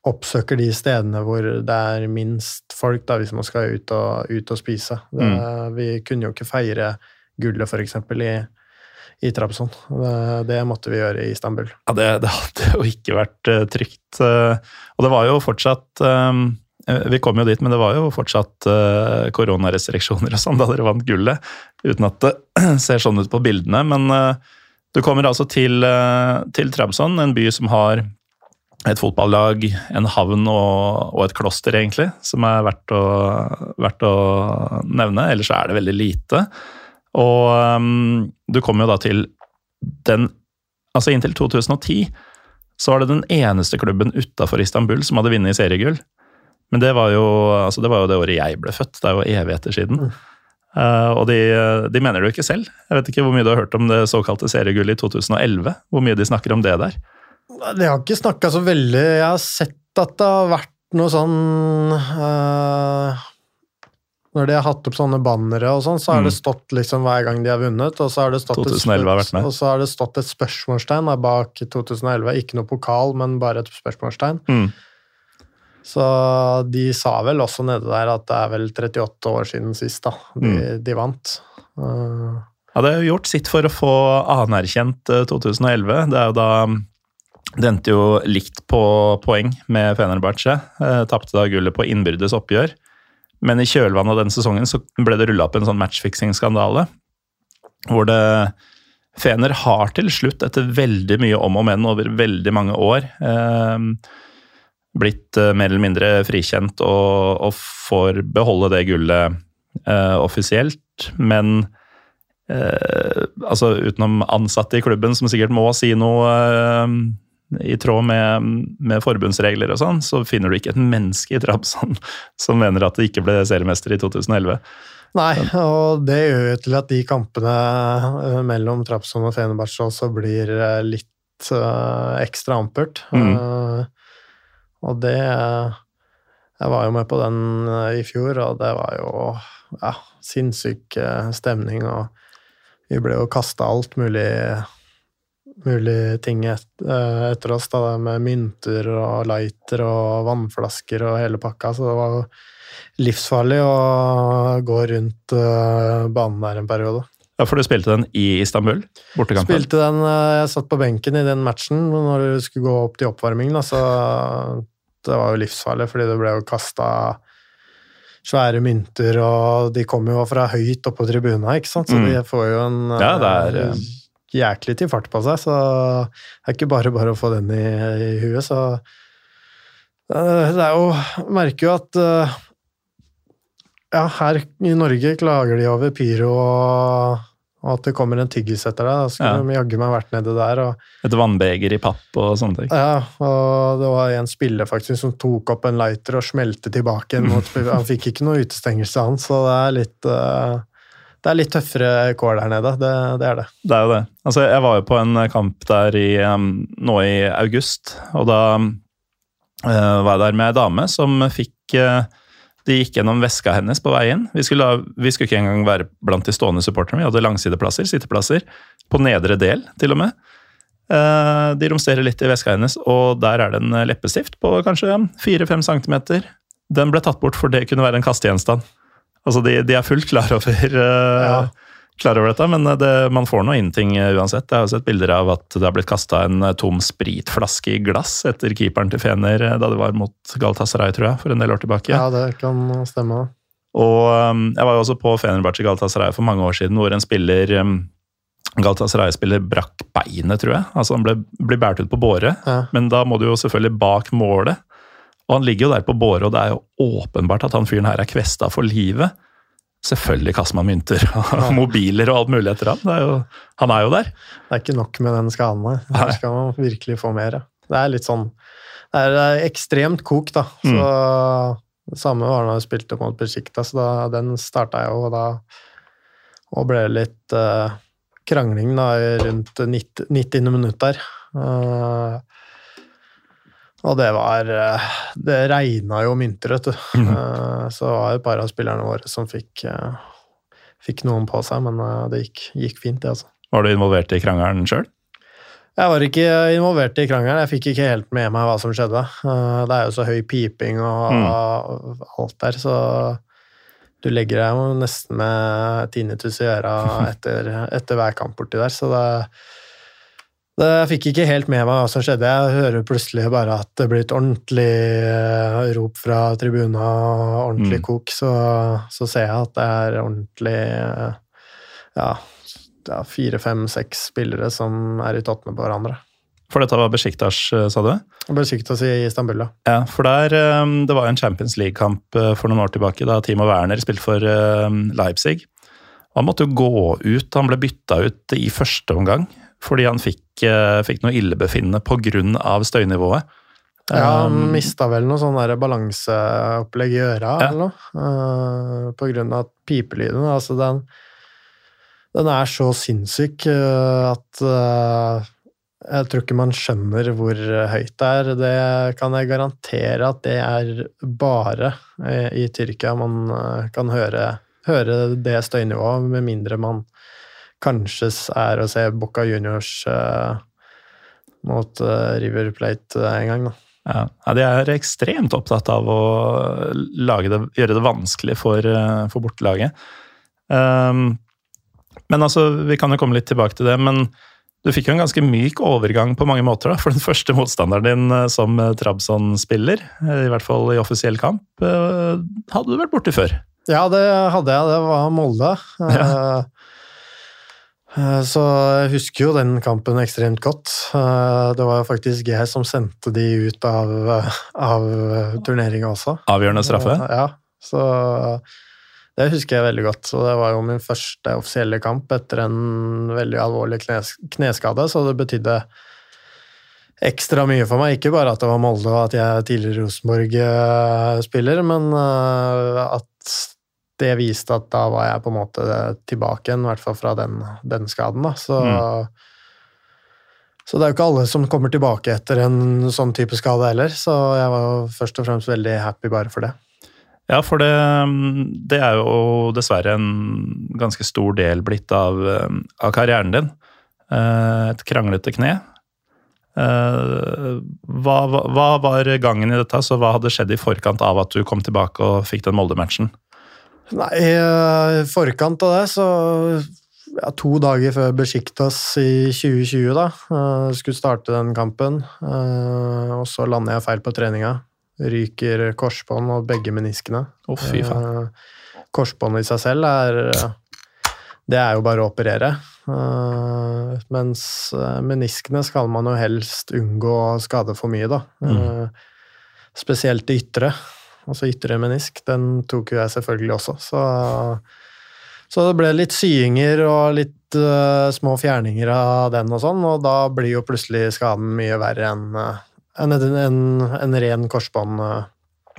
oppsøker de stedene hvor det er minst folk, da, hvis man skal ut og, ut og spise. Det, mm. Vi kunne jo ikke feire gullet, f.eks. i i Trabzon. Det, det, måtte vi gjøre i Istanbul. Ja, Det, det hadde jo ikke vært uh, trygt. Uh, og det var jo fortsatt um, Vi kom jo dit, men det var jo fortsatt koronarestriksjoner og sånn da dere vant gullet. Uten at det *clears throat* ser sånn ut på bildene. Men du kommer altså til, til Trabzon, en by som har et fotballag, en havn og, og, et kloster, egentlig, som er verdt å, verdt å nevne. Ellers er det veldig lite. Og um, du kommer jo da til den Altså inntil 2010 så var det den eneste klubben utafor Istanbul som hadde vunnet seriegull. Men det var, jo, altså det var, jo, det året jeg ble født. Det er jo evigheter siden. Mm. Uh, og de, de, mener det jo ikke selv. Jeg vet ikke hvor mye du har hørt om det såkalte seriegullet i 2011. Hvor mye de snakker om det der. De har ikke snakka så veldig Jeg har sett at det har vært noe sånn uh, Når de har hatt opp sånne bannere og sånn, så har mm. det stått liksom hver gang de har vunnet, og så har det stått, 2011 har. Og så har det stått et spørsmålstegn bak 2011. Ikke noe pokal, men bare et spørsmålstegn. Mm. Så de sa vel også nede der at det er vel 38 år siden sist da, de, mm. de vant. Uh, ja, det har gjort sitt for å få anerkjent 2011. Eh, det er jo da det endte jo likt på poeng med Fenerbahçe. Eh, Tapte da gullet på innbyrdes oppgjør. Men i kjølvannet av den sesongen så ble det rulla opp en sånn matchfixing-skandale. Hvor det Fener har til slutt, etter veldig mye om og men over veldig mange år, eh, blitt eh, mer eller mindre frikjent og, og får beholde det gullet eh, offisielt. Men eh, altså utenom ansatte i klubben som sikkert må si noe eh, i tråd med, med, forbundsregler og sånn, så finner du ikke et menneske i Trabzon *laughs* som mener at det ikke ble seriemester i 2011. Nei, og det gjør jo til at de kampene eh, mellom Trabzon og Fenerbahçe også blir eh, litt uh, ekstra ampert. Mm. Og det Jeg var jo med på den i fjor, og det var jo ja, sinnssyk stemning, og vi ble jo kasta alt mulig mulig ting et, eh, etter oss, da, med mynter og lighter og vannflasker og hele pakka, så det var jo livsfarlig å gå rundt uh, banen der en periode. Ja, For du spilte den i Istanbul? Bortekampen? Spilte den, uh, Jeg satt på benken i den matchen når du skulle gå opp til oppvarming, da, så det var jo livsfarlig, fordi det ble jo kasta svære mynter, og de kommer jo fra høyt oppe på tribuna, ikke sant, så mm. de får jo en ja, det er, jæklig til fart på seg, så det er ikke bare bare å få den i, i huet, så eh, Det er jo Merker jo at eh, ja, her i Norge klager de over pyro og, og at det kommer en tyggis etter deg. Da skulle Ja. de jaggu meg vært nede der. og Et vannbeger i papp og sånne ting. Ja, og det var en spiller faktisk som tok opp en lighter og smelte tilbake. En, mot. *laughs* Han fikk ikke noe utestengelse, han, så det er litt eh, det er litt tøffere kår der nede. Det, det er det. Det er jo det. Altså, jeg var jo på en kamp der i, um, nå i august, og da uh, var jeg der med ei dame som fikk uh, De gikk gjennom veska hennes på veien. Vi skulle, vi skulle ikke engang være blant de stående supporterne. Vi hadde langsideplasser, sitteplasser, på nedre del til og med. Uh, de romsterer litt i veska hennes, og der er det en leppestift på kanskje 4-5 cm. Den ble tatt bort for det kunne være en kastegjenstand. Altså, de, de er fullt klar over uh, Ja. klar over dette, men det, man får nå inn ting uansett. Jeg har jo sett bilder av at det har blitt kasta en eh, tom spritflaske i glass etter keeperen til Fener eh, da det var mot Galatasaray, tror jeg, for en del år tilbake. Ja, det kan stemme. Og um, jeg var jo også på Fenerbahçe Galatasaray for mange år siden, hvor en spiller um, Galatasaray-spiller brakk beinet, tror jeg. Altså Han ble, ble båret ut på båre, Ja. men da må du jo selvfølgelig bak målet. Og han ligger jo der på båre, og det er jo åpenbart at han fyren her er kvesta for livet. Selvfølgelig kaster man mynter og *laughs* mobiler og alt mulig etter ham. Er jo, han er jo der. Det er ikke nok med den skaden her. Her skal man virkelig få mer. Det er litt sånn Det er ekstremt kok, da. Så det samme var da jeg spilte mot Besiktas. Da, den starta jeg jo, og da Og ble litt uh, krangling da rundt 90. 90. minutt der. Eh, og det var eh, Det regna jo mynter, vet du. Eh, så det var et par av spillerne våre som fikk, eh, fikk noen på seg, men det gikk, gikk fint, det, altså. Var du involvert i krangelen sjøl? Jeg var ikke involvert i krangelen. Jeg fikk ikke helt med meg hva som skjedde. Det er jo så høy piping og alt der, så du legger deg jo nesten med tinnitus i øra etter, etter hver kamp borti der, så det, jeg fikk ikke helt med meg hva som skjedde. Jeg hører plutselig bare at det blir et ordentlig eh, rop fra tribuna, ordentlig Mm. kok, så, så ser jeg at det er ordentlig eh, ja, ja, fire, fem, seks spillere som er i tottene på hverandre. For dette var Besjiktas, eh, sa du? Si i Istanbul, ja. Ja, for der, Det var en Champions League-kamp for noen år tilbake da Timo Werner spilte for Leipzig. Han måtte jo gå ut, han ble bytta ut i første omgang fordi han fikk, eh, fikk noe illebefinnende pga. støynivået. Ja, han Um, mista vel noe sånn balanseopplegg i øra Ja. eller noe. Uh, på grunn av pipelyden Altså, den, den er så sinnssyk uh, at uh, jeg tror ikke man skjønner hvor høyt det er. Det kan jeg garantere at det er bare i, i Tyrkia man kan høre, høre det støynivået, med mindre man kanskje er å se Boca Juniors uh, mot uh, River Plate eh, en gang, da. Ja, ja, De er ekstremt opptatt av å det, gjøre det vanskelig for, for bortelaget. Um, men altså, Vi kan jo komme litt tilbake til det, men du fikk jo en ganske myk overgang på mange måter. da, For den *laughs* første motstanderen din som Trabzon-spiller, i hvert fall i offisiell kamp, hadde du vært borti før. Ja, det hadde jeg. Det var Molde. Ja. eh, Så jeg husker jo den kampen ekstremt godt. Eh, Det var faktisk jeg som sendte de ut av, av turneringa også. Avgjørende straffe. Eh, Ja, så det husker jeg veldig godt. Så det var jo min første offisielle kamp etter en veldig alvorlig knes kneskade, så det betydde ekstra mye for meg. Ikke bare at det var Molde og at jeg er tidligere Rosenborg-spiller, men eh, at det viste at da var jeg på en måte tilbake igjen, i hvert fall fra den, den skaden. Da. Så, så det er jo ikke alle som kommer tilbake etter en sånn type skade heller, så jeg var først og fremst veldig happy bare for det. Ja, for det, det er jo dessverre en ganske stor del blitt av, av karrieren din. Eh, Et kranglete kne. Eh, Hva, hva, hva var gangen i dette? Så hva hadde skjedd i forkant av at du kom tilbake og fikk den Molde-matchen? Nei, i forkant av det, så ja, To dager før Besjiktas i 2020, da, eh, skulle starte den kampen, eh, og så lander jeg feil på treninga. Ryker korsbånd og begge meniskene. Å, fy faen. Korsbåndet Korsbånd i seg selv er Det er jo bare å operere. Eh, mens eh, meniskene skal man jo helst unngå å skade for mye, da. Mm. Spesielt det ytre. Altså ytre menisk. Den tok jo jeg selvfølgelig også, så Så det ble litt syinger og litt uh, små fjerninger av den og sånn, og da blir jo plutselig skaden mye verre enn en, en, en, ren korsbåndskade.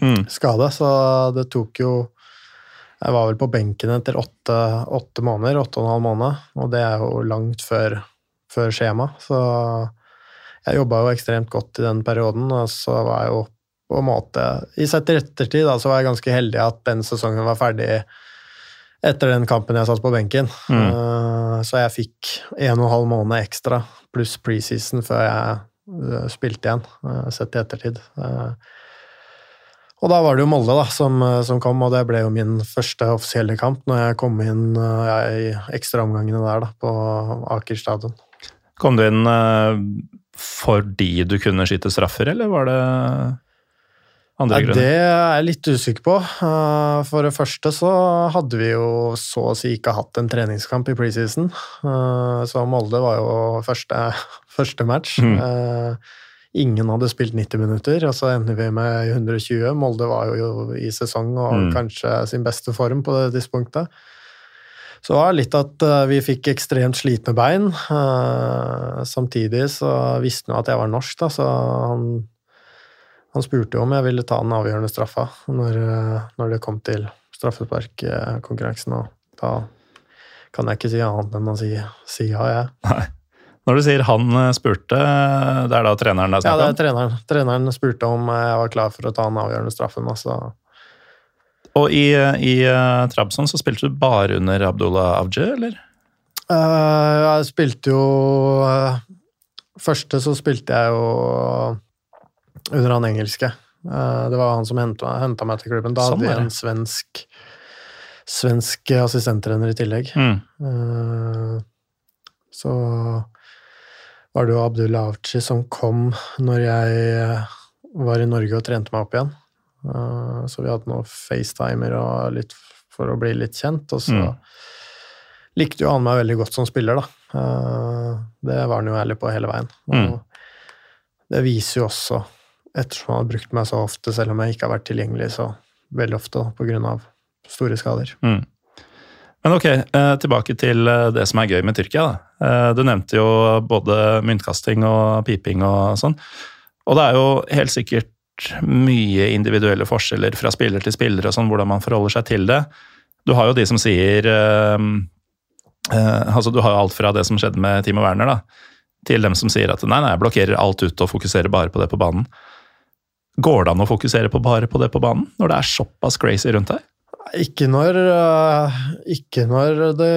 Uh, mm. Så det tok jo Jeg var vel på benken etter åtte, åtte måneder, åtte og en halv måned, og det er jo langt før, før skjema. Så jeg jobba jo ekstremt godt i den perioden, og så var jeg jo på en måte I sett i ettertid da, så var jeg ganske heldig at den sesongen var ferdig etter den kampen jeg satt på benken. Mm. Uh, så jeg fikk en og en halv måned ekstra pluss preseason før jeg uh, spilte igjen, uh, sett i ettertid. og da var det jo Molde da, som, som, kom, og det ble jo min første offisielle kamp når jeg kom inn i ekstraomgangene der da, på Aker stadion. Kom du inn fordi du kunne skyte straffer, eller var det andre grunner? Det er jeg litt usikker på. Eh, for det første så hadde vi jo så å si ikke hatt en treningskamp i preseason. Eh, så Molde var jo første, *laughs* første match. Mm. Eh, ingen hadde spilt 90 minutter, og så ender vi med 120. Molde var jo i sesong og mm. kanskje sin beste form på det tidspunktet. Så det var litt at vi fikk ekstremt slitne bein. Samtidig så visste han at jeg var norsk, da, så han han spurte jo om jeg ville ta den avgjørende straffa når, når det kom til straffesparkkonkurransen, og da kan jeg ikke si annet enn å si, si ja, jeg. Nei. Når du sier han eh, spurte, det er da treneren det er snakk om? Ja, det er treneren. Treneren spurte om jeg var klar for å ta den avgjørende straffen. Altså. Og i, i Trabzon så spilte du bare under Abdullah Avje, eller? Jeg spilte jo Første så spilte jeg jo under han engelske. Eh, det var han som henta meg til klubben. Da hadde vi en svensk, svensk assistenttrener i tillegg. Mm. Eh, så var det jo Abdul Avci som kom når jeg var i Norge og trente meg opp igjen. Eh, så vi hadde noen FaceTimer og litt for å bli litt kjent. Og så mm. likte jo han meg veldig godt som spiller, da. Det var han jo ærlig på hele veien. Og mm. det viser jo også ettersom han har brukt meg så ofte, selv om jeg ikke har vært tilgjengelig så veldig ofte pga. store skader. Mm. Men ok, eh, tilbake til eh, det som er gøy med Tyrkia. Da. Eh, du nevnte jo både myntkasting og piping og sånn. Og det er jo helt sikkert mye individuelle forskjeller fra spiller til spiller og sånn, hvordan man forholder seg til det. Du har jo de som sier eh, altså Du har alt fra det som skjedde med Timo Werner, da, til dem som sier at nei, nei, jeg blokkerer alt ut og fokuserer bare på det på banen. Går det an å fokusere på bare på det på banen, når det er såpass crazy rundt deg? Ikke når, uh, ikke når det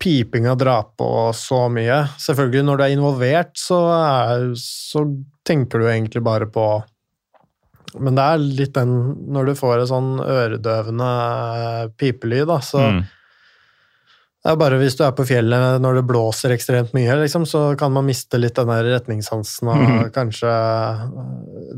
pipinga drar på så mye. Selvfølgelig, når du er involvert, så, er, så tenker du egentlig bare på Men det er litt den Når du får en sånn øredøvende pipelyd, da, så mm. Det er bare hvis du er på fjellet når det blåser ekstremt mye, liksom, så kan man miste litt den der retningssansen og mm. kanskje øh,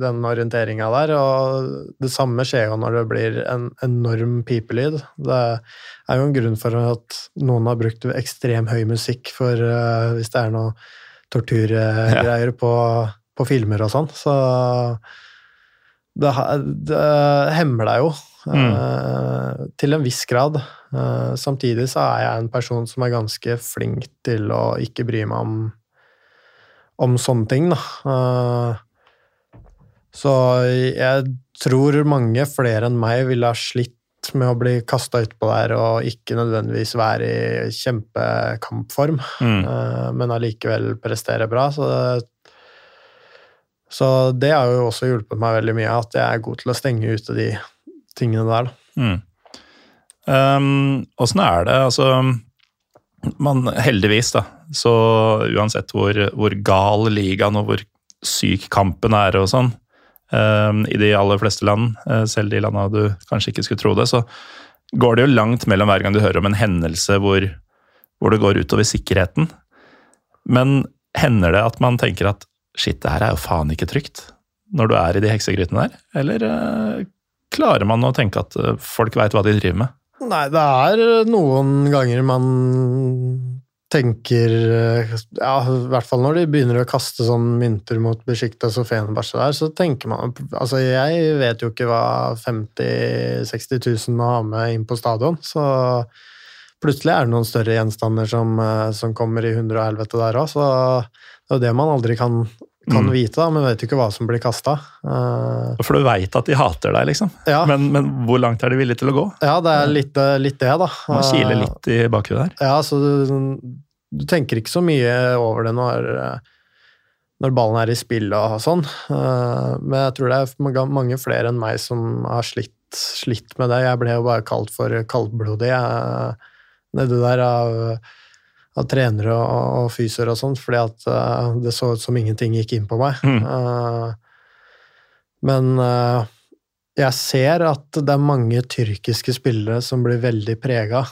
den orienteringa der. Og det samme skjer jo når det blir en enorm pipelyd. Det er jo en grunn for at noen har brukt ekstrem høy musikk for uh, hvis det er noe torturgreier ja. på, på, filmer og sånn. Så det, det hemmer deg jo mm. uh, til en viss grad. Uh, samtidig så er jeg en person som er ganske flink til å ikke bry meg om, om sånne ting, da. Uh, så jeg tror mange flere enn meg ville ha slitt med å bli kasta utpå der og ikke nødvendigvis være i kjempekampform, mm. men allikevel prestere bra. Så det, så det har jo også hjulpet meg veldig mye, at jeg er god til å stenge ute de tingene der. Mm. Åssen um, er det? Altså man, Heldigvis, da, så uansett hvor, hvor, gal ligaen og hvor syk kampen er og sånn, um, i de aller fleste land, uh, selv de landene du kanskje ikke skulle tro det, så går det jo langt mellom hver gang du hører om en hendelse hvor, hvor det går utover sikkerheten. Men hender det at man tenker at shit, det her er jo faen ikke trygt, når du er i de heksegrytene der? Eller uh, klarer man å tenke at uh, folk veit hva de driver med? Nei, det er noen ganger man tenker Ja, i hvert fall når de begynner å kaste sånn mynter mot Besjiktas og Fenerbahçe der, så tenker man Altså, jeg vet jo ikke hva 50 000-60 000 må ha med inn på stadion, så plutselig er det noen større gjenstander som, eh, som kommer i hundre og helvete der òg, så det er jo det man aldri kan, kan Mm. vite, da, men vet jo ikke hva som blir kasta. For du veit at de hater deg, liksom. ja, Men, men hvor langt er de villige til å gå? ja, det er litt, eh, litt det, da. Man kiler Eh, litt i bakhuet der. Ja, så du, du tenker ikke så mye over det når, eh, når ballen er i spill og sånn. Uh, Men jeg tror det er mange- flere enn meg som har slitt, slitt med det. Jeg ble jo bare kalt for kaldblodig nedi der av, av trenere og, og fysioer og sånn, fordi at uh, det så ut som ingenting gikk inn på meg. Mm. Uh, Men uh, jeg ser at det er mange tyrkiske spillere som blir veldig prega.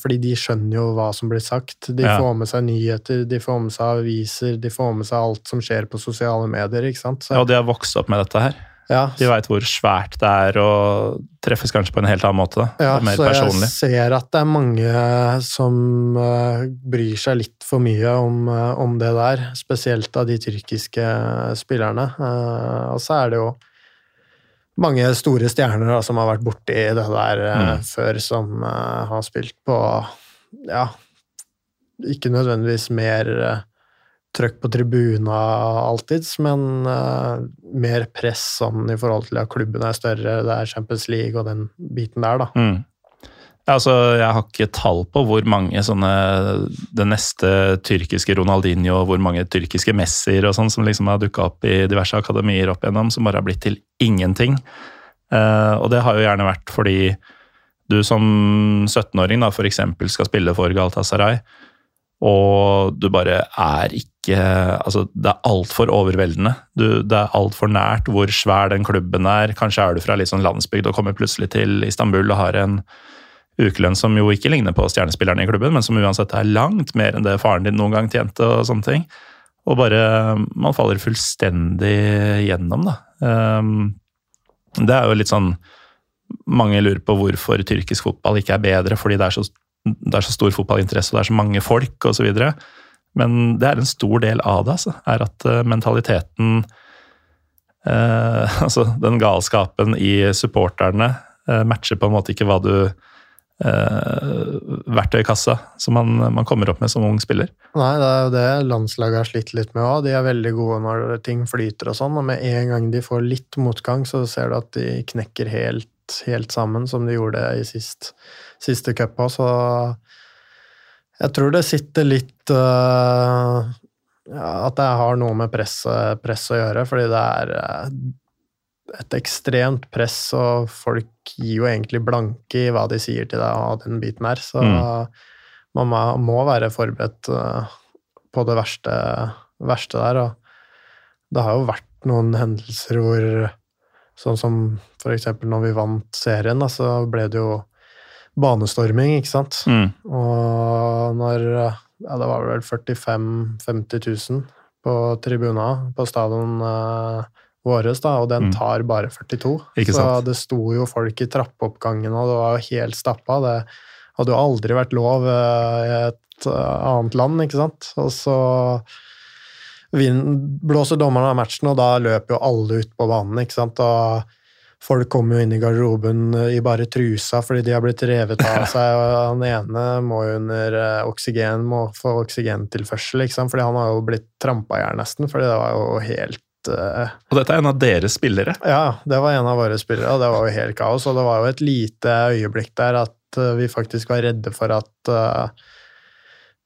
fordi de skjønner jo hva som blir sagt. De Ja. får med seg nyheter, de får med seg aviser, de får med seg alt som skjer på sosiale medier. ikke sant? Så, Ja, de har vokst opp med dette her. Ja, De veit hvor svært det er, og treffes kanskje på en helt annen måte. ja, er mer så jeg ser at det er mange som eh, bryr seg litt for mye om, eh, om det der. Spesielt av de tyrkiske spillerne. Eh, og så er det jo mange store stjerner da, som har vært borti det der Mm. før, som har spilt på ja, ikke nødvendigvis mer trøkk på tribuna alltids, men uh, mer press sånn i forhold til at klubben er større, det er Champions League og den biten der, da. Mm. Altså, jeg har ikke tall på hvor mange sånne Det neste tyrkiske Ronaldinho, hvor mange tyrkiske Messier og sånn som liksom har dukka opp i diverse akademier opp igjennom, som bare har blitt til ingenting. Uh, og det har jo gjerne vært fordi du som 17-åring da eksempel skal spille for Galatasaray, og du bare er ikke Altså, det er altfor overveldende. Du, det er altfor nært hvor svær den klubben er. Kanskje er du fra litt sånn landsbygd og kommer plutselig til Istanbul og har en ukelønn som jo ikke ligner på stjernespillerne i klubben, men som uansett er langt mer enn det faren din noen gang tjente og sånne ting. Og bare Man faller fullstendig gjennom, da. Um, det er jo litt sånn Mange lurer på hvorfor tyrkisk fotball ikke er bedre, fordi det er så, det er så stor fotballinteresse og det er så mange folk osv. Men det er en stor del av det, altså. Er at eh, mentaliteten eh, *laughs* Altså den galskapen i supporterne eh, matcher på en måte ikke hva du eh, Verktøykassa som man, man kommer opp med som ung spiller. Nei, det er jo det landslaget har slitt litt med òg. De er veldig gode når ting flyter og sånn, og med en gang de får litt motgang, så ser du at de knekker helt, helt sammen, som de gjorde i sist, siste cupa, så jeg tror det sitter litt uh, At det har noe med press, press å gjøre, fordi det er øh, et ekstremt press, og folk gir jo egentlig blanke i hva de sier til deg og den biten her, så Mm. man må, må være forberedt øh, på det verste, verste der. Og det har jo vært noen hendelser hvor Sånn som for eksempel når vi vant serien, så ble det jo banestorming, ikke sant? Mm. Og når Ja, det var vel 45 000-50 000 på tribuna på stadion uh, våres, da, og den Mm. tar bare 42. Ikke så det sto jo folk i trappeoppgangen, og det var jo helt stappa. Det hadde jo aldri vært lov uh, i et uh, annet land, ikke sant? Og så vind, blåser dommeren av matchen, og da løper jo alle ut på banen, ikke sant? Og folk kommer jo inn i garderoben i bare trusa fordi de har blitt revet av *laughs* seg, og han ene må jo under eh, oksygen, må få oksygentilførsel, ikke sant? Fordi han har jo blitt trampa i hjel nesten, fordi det var jo helt eh, Og dette er en av deres spillere. ja, det var en av våre spillere, og det var jo helt kaos. Og det var jo et lite øyeblikk der at eh, vi faktisk var redde for at eh,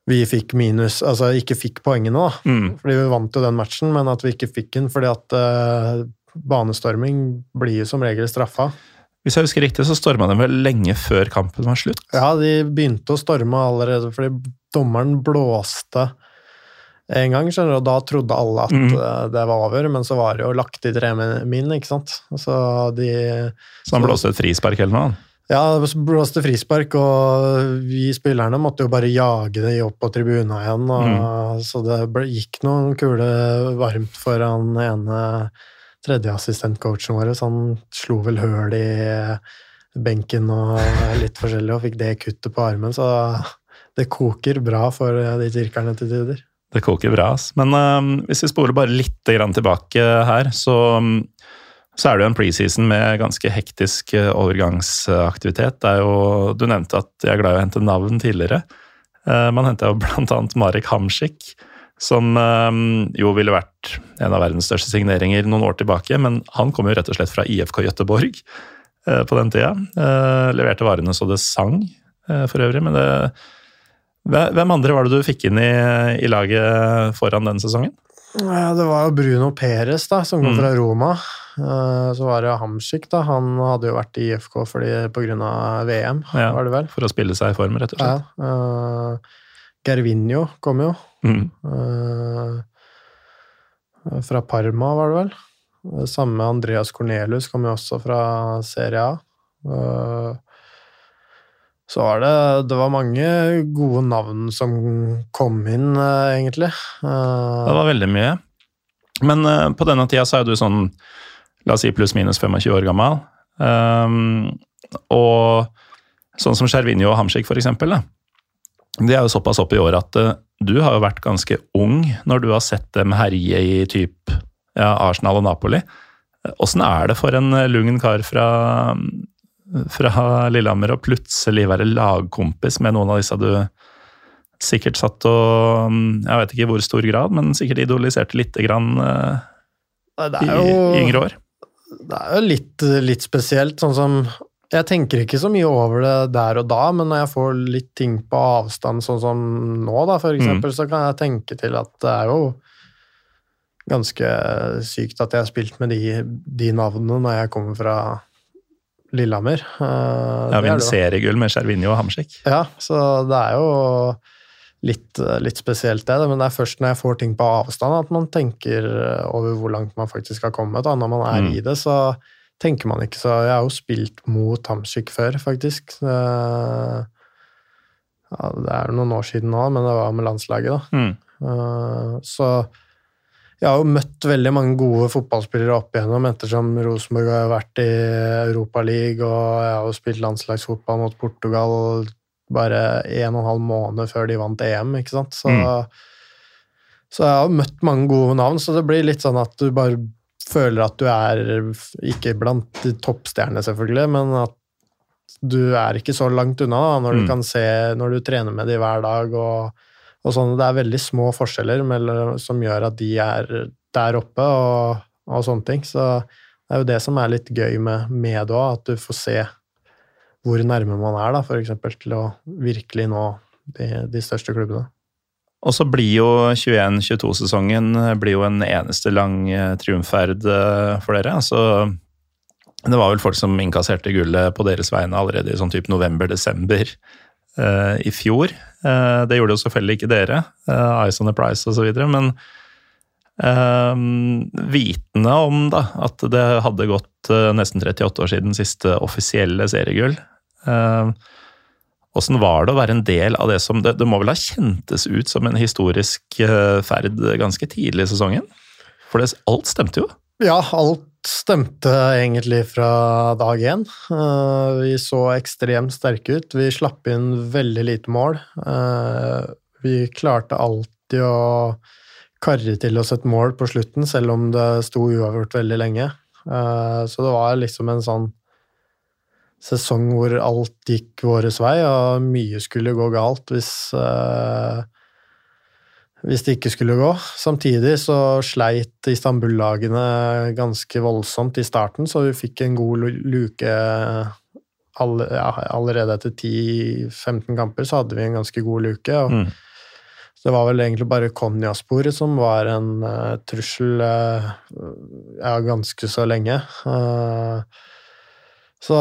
vi fikk minus Altså ikke fikk poengene, da. Mm. Fordi vi vant jo den matchen, men at vi ikke fikk den fordi at eh, banestorming blir jo som regel straffa. Hvis jeg husker riktig, så storma de vel lenge før kampen var slutt. Ja, de begynte å storme allerede fordi dommeren blåste en gang, skjønner du, og da trodde alle at eh, det var over, men så var det jo lagt i tre min, ikke sant. Så de Så han blåste et frispark eller noe. Ja, det blåste frispark, og vi spillerne måtte jo bare jage de opp på tribuna igjen. Og, Så det ble, gikk noen kule varmt for han ene tredjeassistentcoachen vår. Så han slo vel høl i benken og litt forskjellig, og fikk det kuttet på armen. Så det koker bra for de tyrkerne til tider. Det koker bra, ass. Men uh, hvis vi spoler bare litt tilbake her, så Så er det jo en preseason med ganske hektisk eh, overgangsaktivitet. Det er jo, du nevnte at jeg er glad i å hente navn tidligere. Uh, man henta jo blant annet Marek Hamsik, som eh, jo ville vært en av verdens største signeringer noen år tilbake, men han kom jo rett og slett fra IFK Gøteborg på den tida. Leverte varene så det sang, for øvrig. men det hvem andre var det du fikk inn i, i laget foran den sesongen? Det var jo Bruno Perez, da, som kom mm. fra Roma. Eh, så var det Hamsik, da. Han hadde jo vært i IFK fordi pga. VM, ja, var det vel? For å spille seg i form, rett og slett. Ja. Uh, Gervinho kom jo. Mm. Uh, fra Parma, var det vel. Samme Andreas Cornelius kom jo også fra Serie A. Uh, så var det Det var mange gode navn som kom inn, egentlig. det var veldig mye. Men på denne tida så er du sånn la oss si pluss-minus 25 år gammel. Um, og sånn som Skjervinjo og Hamsik, for eksempel, da. De er jo såpass opp i år at uh, du har jo vært ganske ung når du har sett dem herje i typ ja, Arsenal og Napoli. Åssen er det for en lungen kar fra, fra Lillehammer å plutselig være lagkompis med noen av disse du sikkert satt og Jeg vet ikke i hvor stor grad, men sikkert idoliserte lite grann uh, i, i yngre år? det er jo litt, litt, spesielt. Sånn som Jeg tenker ikke så mye over det der og da, men når jeg får litt ting på avstand, sånn som nå, da, for eksempel, mm. så kan jeg tenke til at det er jo ganske sykt at jeg har spilt med de, de navnene når jeg kommer fra Lillehammer. Uh, ja, vinner seriegull med Skjervinje og Hamsik. Ja, så det er jo litt, eh, litt, spesielt, det. Men det er først når jeg får ting på avstand at man tenker eh, over hvor langt man faktisk har kommet. Da. Når man er mm. i det, så tenker man ikke så Jeg har jo spilt mot Hamsik før, faktisk. Ja, det er noen år siden nå, men det var med landslaget, da. Mm. Uh, så jeg har jo møtt veldig mange gode fotballspillere opp igjennom ettersom Rosenborg har vært i Europaligaen, og jeg har jo spilt landslagsfotball mot Portugal bare en og en halv måned før de vant EM, ikke sant. Så, mm. så jeg har møtt mange gode navn, så det blir litt sånn at du bare føler at du er ikke blant de toppstjernene, selvfølgelig, men at du er ikke så langt unna da, når du mm. kan se Når du trener med de hver dag og, og sånn. Det er veldig små forskjeller mellom, som gjør at de er der oppe og, og sånne ting. Så det er jo det som er litt gøy med, med òg, at du får se hvor nærme man er da, eksempel, til å virkelig nå de, de største klubbene. Og så blir jo 21-22-sesongen en eneste lang triumfferd triumferd eh, for dere. Altså, det var vel folk som innkasserte gullet på deres vegne allerede i sånn type november-desember uh, i fjor. Uh, det gjorde jo selvfølgelig ikke dere, uh, Eyes on the Price osv., men uh, vitende om da, at det hadde gått nesten 38 år siden siste offisielle seriegull, Åssen var det å være en del av det som det, det, må vel ha kjentes ut som en historisk eh, ferd ganske tidlig i sesongen? For det, alt stemte jo? Ja, alt stemte egentlig fra dag én. Eh, vi så ekstremt sterke ut. Vi slapp inn veldig lite mål. Eh, vi klarte alltid å karre til oss et mål på slutten, selv om det sto uavgjort veldig lenge. Så det var liksom en sånn sesong hvor alt gikk vår vei, og mye skulle gå galt hvis, uh, hvis det ikke skulle gå. Samtidig så sleit Istanbul-lagene ganske voldsomt i starten, så vi fikk en god luke all, ja, allerede etter 10-15 kamper så hadde vi en ganske god luke. og mm. Det var vel egentlig bare Konjasporet som var en uh, trussel uh, ja, ganske så lenge. Uh, så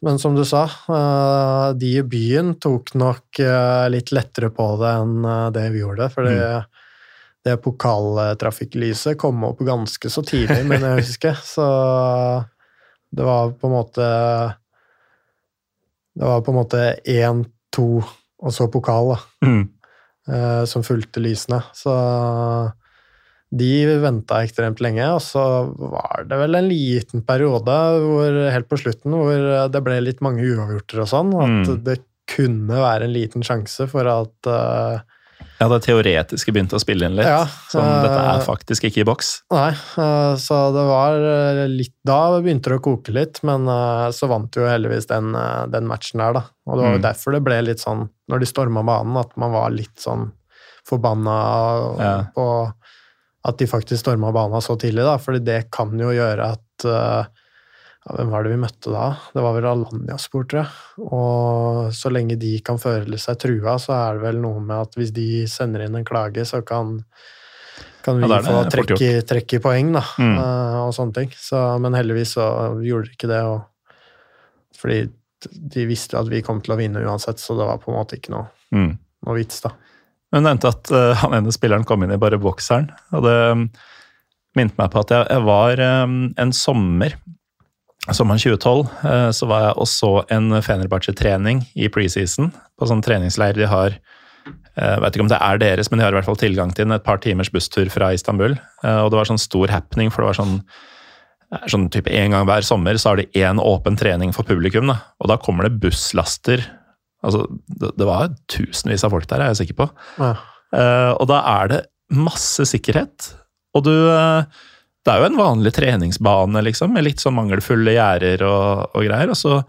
Men som du sa, eh, de i byen tok nok eh, litt lettere på det enn eh, det vi gjorde. For mm. det pokaltrafikklyset kom opp ganske så tidlig, men jeg husker. Så det var på en måte Det var på en måte én, to, og så pokal, da. Mm. Som fulgte lysene. Så de venta ekstremt lenge, og så var det vel en liten periode hvor, helt på slutten hvor det ble litt mange uavgjorter og sånn. At mm. det kunne være en liten sjanse for at uh, Ja, det teoretiske begynte å spille inn litt. Ja, sånn, uh, dette er faktisk ikke i boks. Nei, uh, så det var litt Da begynte det å koke litt, men så vant jo heldigvis den, den matchen der, da. Og det var jo Mm. derfor det ble litt sånn, når de storma banen, at man var litt sånn forbanna Ja. på at de faktisk storma banen så tidlig, da. Fordi det kan jo gjøre at eh, ja, Hvem var det vi møtte da? Det var vel Alanya-spor, tror jeg. Og så lenge de kan føle seg trua, så er det vel noe med at hvis de sender inn en klage, så kan, kan vi Ja, få trekk i poeng, da. Mm. eh, og sånne ting. Så, men heldigvis så gjorde de ikke det. Og, fordi de visste at vi kom til å vinne uansett, så det var på en måte ikke noe, Mm. noe vits, da. Hun nevnte at uh, han ene spilleren kom inn i bare bokseren, og det um, minte meg på at jeg, jeg var um, en sommer, sommeren 2012, uh, så var jeg og så en Fenerbahçe-trening i preseason, på sånn treningsleir de har jeg vet ikke om det er deres, men de har i hvert fall tilgang til den. Et par timers busstur fra Istanbul. Eh, Og det var sånn stor happening, for det var sånn sånn type En gang hver sommer så har de én åpen trening for publikum. da, Og da kommer det busslaster. Altså, det, det var tusenvis av folk der, er jeg sikker på. Ja. Uh, og da er det masse sikkerhet. Og du uh, Det er jo en vanlig treningsbane, liksom, med litt sånn mangelfulle gjerder og, og greier. Og så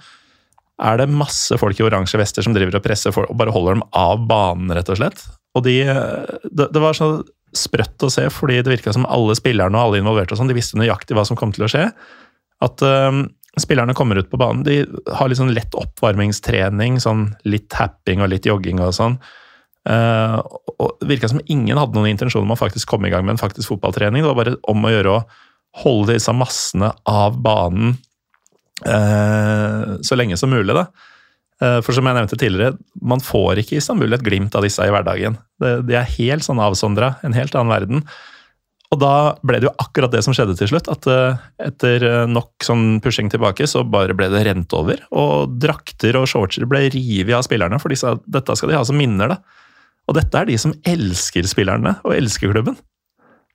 er det masse folk i oransje vester som driver og presser folk, og bare holder dem av banen, rett og slett. Og de eh, Det, det var så sprøtt å se, fordi det virka som alle spillerne og alle involverte og sånn, de visste nøyaktig hva som kom til å skje. At eh, spillerne kommer ut på banen, de har litt sånn lett oppvarmingstrening, sånn litt tapping og litt jogging og sånn. Uh, og det virka som ingen hadde noen intensjon om å faktisk komme i gang med en faktisk fotballtrening. Det var bare om å gjøre å holde disse massene av banen uh, så lenge som mulig. da. Uh, For som jeg nevnte tidligere, man får ikke i Istanbul et glimt av disse i hverdagen. Det- De er helt sånn avsondra, en helt annen verden. Og da ble det jo akkurat det som skjedde til slutt. At eh, etter eh, nok sånn pushing tilbake, så bare ble det rent over. Og drakter og shortser ble revet av spillerne, for de sa at dette skal de ha som minner. da. Og dette er de som elsker spillerne og elsker klubben.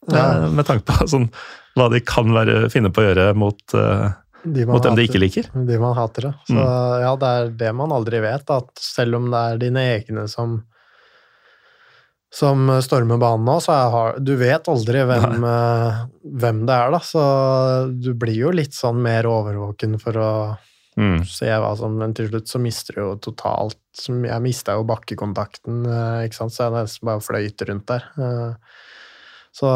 Ja. Eh, Med tanke på sånn, hva de kan være, finne på å gjøre mot, De mot dem de ikke liker. De man hater, det. Så Mm. ja, det er det man aldri vet, at selv om det er dine egne som som stormer banen nå, så har- du vet aldri hvem, eh, hvem det er, da. Så du blir jo litt sånn mer overvåken for å Mm. se hva som Men til slutt så mister du jo totalt Jeg mista jo bakkekontakten, eh, ikke sant, så jeg nesten bare fløyt rundt der. Eh, Så,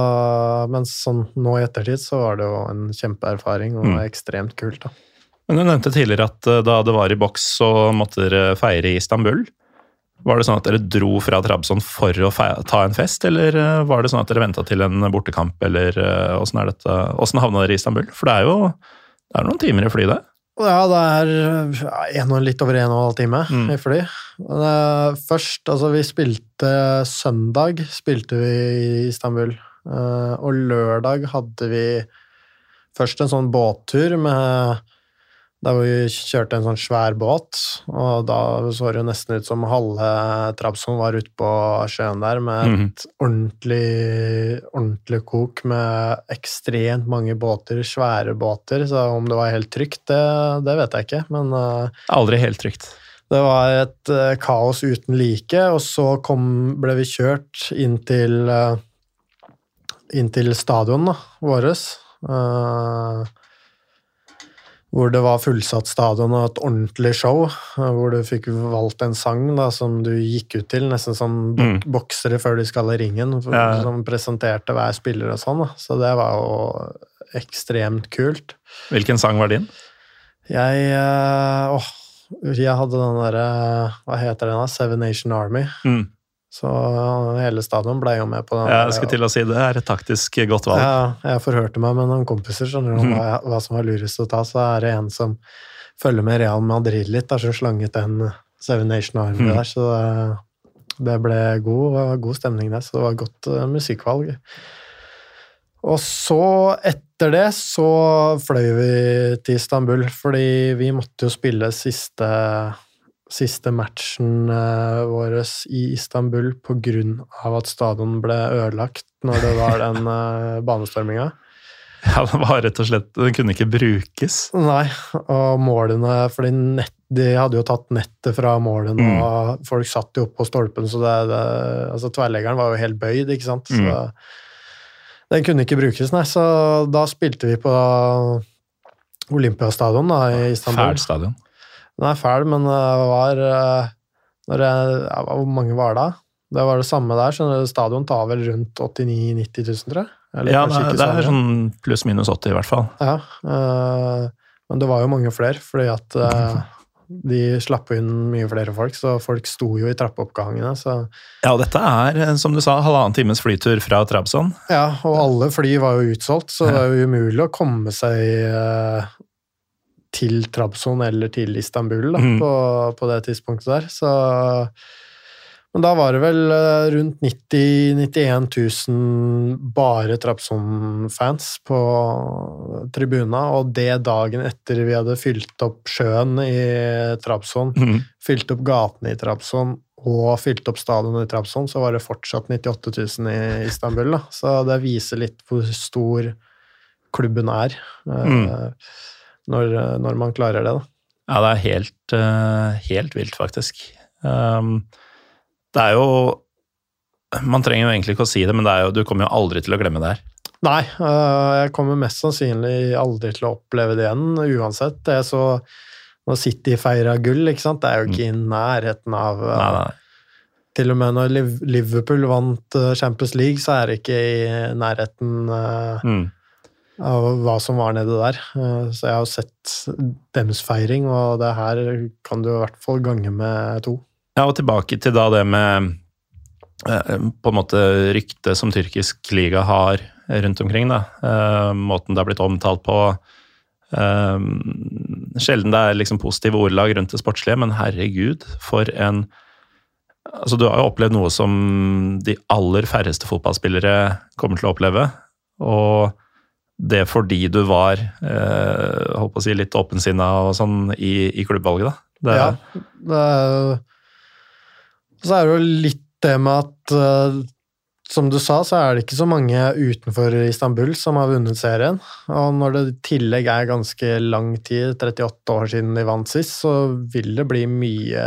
men sånn nå i ettertid så var det jo en kjempeerfaring og Mm. ekstremt kult, da. Men du nevnte tidligere at da det var i boks, så måtte dere feire i Istanbul. Var det sånn at dere dro fra Trabzon for å ta en fest, eller eh, var det sånn at dere venta til en bortekamp, eller eh, åssen er dette? Åssen havna dere i Istanbul? For det er jo det er noen timer i fly, det. Ja, det er en og litt over en og en halv time Mm. i fly. Først, altså vi spilte søndag, spilte vi i Istanbul. Eh, og lørdag hadde vi først en sånn båttur med der hvor vi kjørte en sånn svær båt, og da så det jo nesten ut som halve Trabzon var ute på sjøen der med et ordentlig, ordentlig kok med ekstremt mange båter, svære båter, så om det var helt trygt, det, det vet jeg ikke, men eh, Aldri helt trygt. det var et eh, kaos uten like, og så kom, ble vi kjørt inn til, uh, inn til stadion vårt. våres. Eh, hvor det var fullsatt stadion og et ordentlig show. eh, hvor du fikk valgt en sang da, som du gikk ut til, nesten som bok Mm. boksere før de skal i ringen, Ja. som presenterte hver spiller og sånn. Da. Så det var jo ekstremt kult. Hvilken sang var din? Jeg eh, Åh, jeg hadde den derre Hva heter den, da? Seven Nation Army. Mm. Så hele stadion ble jo med på den. Jeg skulle til å si det er et taktisk godt valg. Ja, jeg forhørte meg med noen kompiser skjønner du, om hva, hva som var lurest å ta. Så er det en som følger med Real Madrid litt, der, som slanget den Seven Nation Army Mm. der. Så det, det ble god, god stemning der, så det var godt eh, musikkvalg. Og så, etter det, så fløy vi til Istanbul, fordi vi måtte jo spille siste, siste matchen eh, vår i Istanbul av at stadion ble ødelagt når det var den uh, *laughs* banestorminga. Ja, Den var rett og slett Den kunne ikke brukes. Nei, og målene fordi nett, De hadde jo tatt nettet fra målene, Mm. og folk satt jo opp på stolpen, så det, det altså Tverrleggeren var jo helt bøyd, ikke sant. Så Mm. den kunne ikke brukes, nei. Så da spilte vi på Olympiastadion da, i Istanbul. Fæl stadion. Den er fæl, men det var eh, når jeg, ja, Hvor mange var det? Det var det samme der. skjønner du, Stadion tar vel rundt 89 000-90 000, tror jeg. Eller Ja, det, det er sånn pluss-minus 80 i hvert fall. Ja, øh, men det var jo mange flere, fordi at øh, de slapp inn mye flere folk, så folk sto jo i trappeoppgangene. Så, Ja, og dette er, som du sa, halvannen times flytur fra Trabzon. ja, og alle fly var jo utsolgt, så det er jo umulig å komme seg eh, til Trabzon eller til Istanbul da, mm. på, på det tidspunktet der. Så, men da var det vel eh, rundt 90 91 000 bare Trabzon-fans på tribuna, og det dagen etter vi hadde fylt opp sjøen i Trabzon, mm. fylt opp gatene i Trabzon og fylt opp stadionet i Trabzon, så var det fortsatt 98 000 i Istanbul. Da. Så det viser litt hvor stor klubben er Mm. Mm. Når, når man klarer det. Da. Ja, det er helt, eh, helt vilt, faktisk. Um, det er jo Man trenger jo egentlig ikke å si det, men det jo, du kommer jo aldri til å glemme det her. Nei, øh, jeg kommer mest sannsynlig aldri til å oppleve det igjen, uansett. Det er så Når City feira gull, ikke sant, det er jo ikke i nærheten av Nei, nei. Til og med når Liverpool vant Champions League, så er det ikke i nærheten Mm. Av hva som var nede der. Øh, Så jeg har sett dems feiring, og det her kan du i hvert fall gange med to. Ja, og tilbake til da det med eh, på en måte ryktet som tyrkisk liga har rundt omkring. da. Eh, Måten det har blitt omtalt på. Eh, Sjelden det er liksom positive ordelag rundt det sportslige, men herregud, for en Altså, du har jo opplevd noe som de aller færreste fotballspillere kommer til å oppleve. Og det fordi du var eh, holdt på å si, litt åpensinna og sånn i, i klubbvalget, da. Det, Ja, det er, så er det jo litt det med at eh, som du sa, så er det ikke så mange utenfor Istanbul som har vunnet serien. Og når det i tillegg er ganske lang tid, 38 år siden de vant sist, så vil det bli mye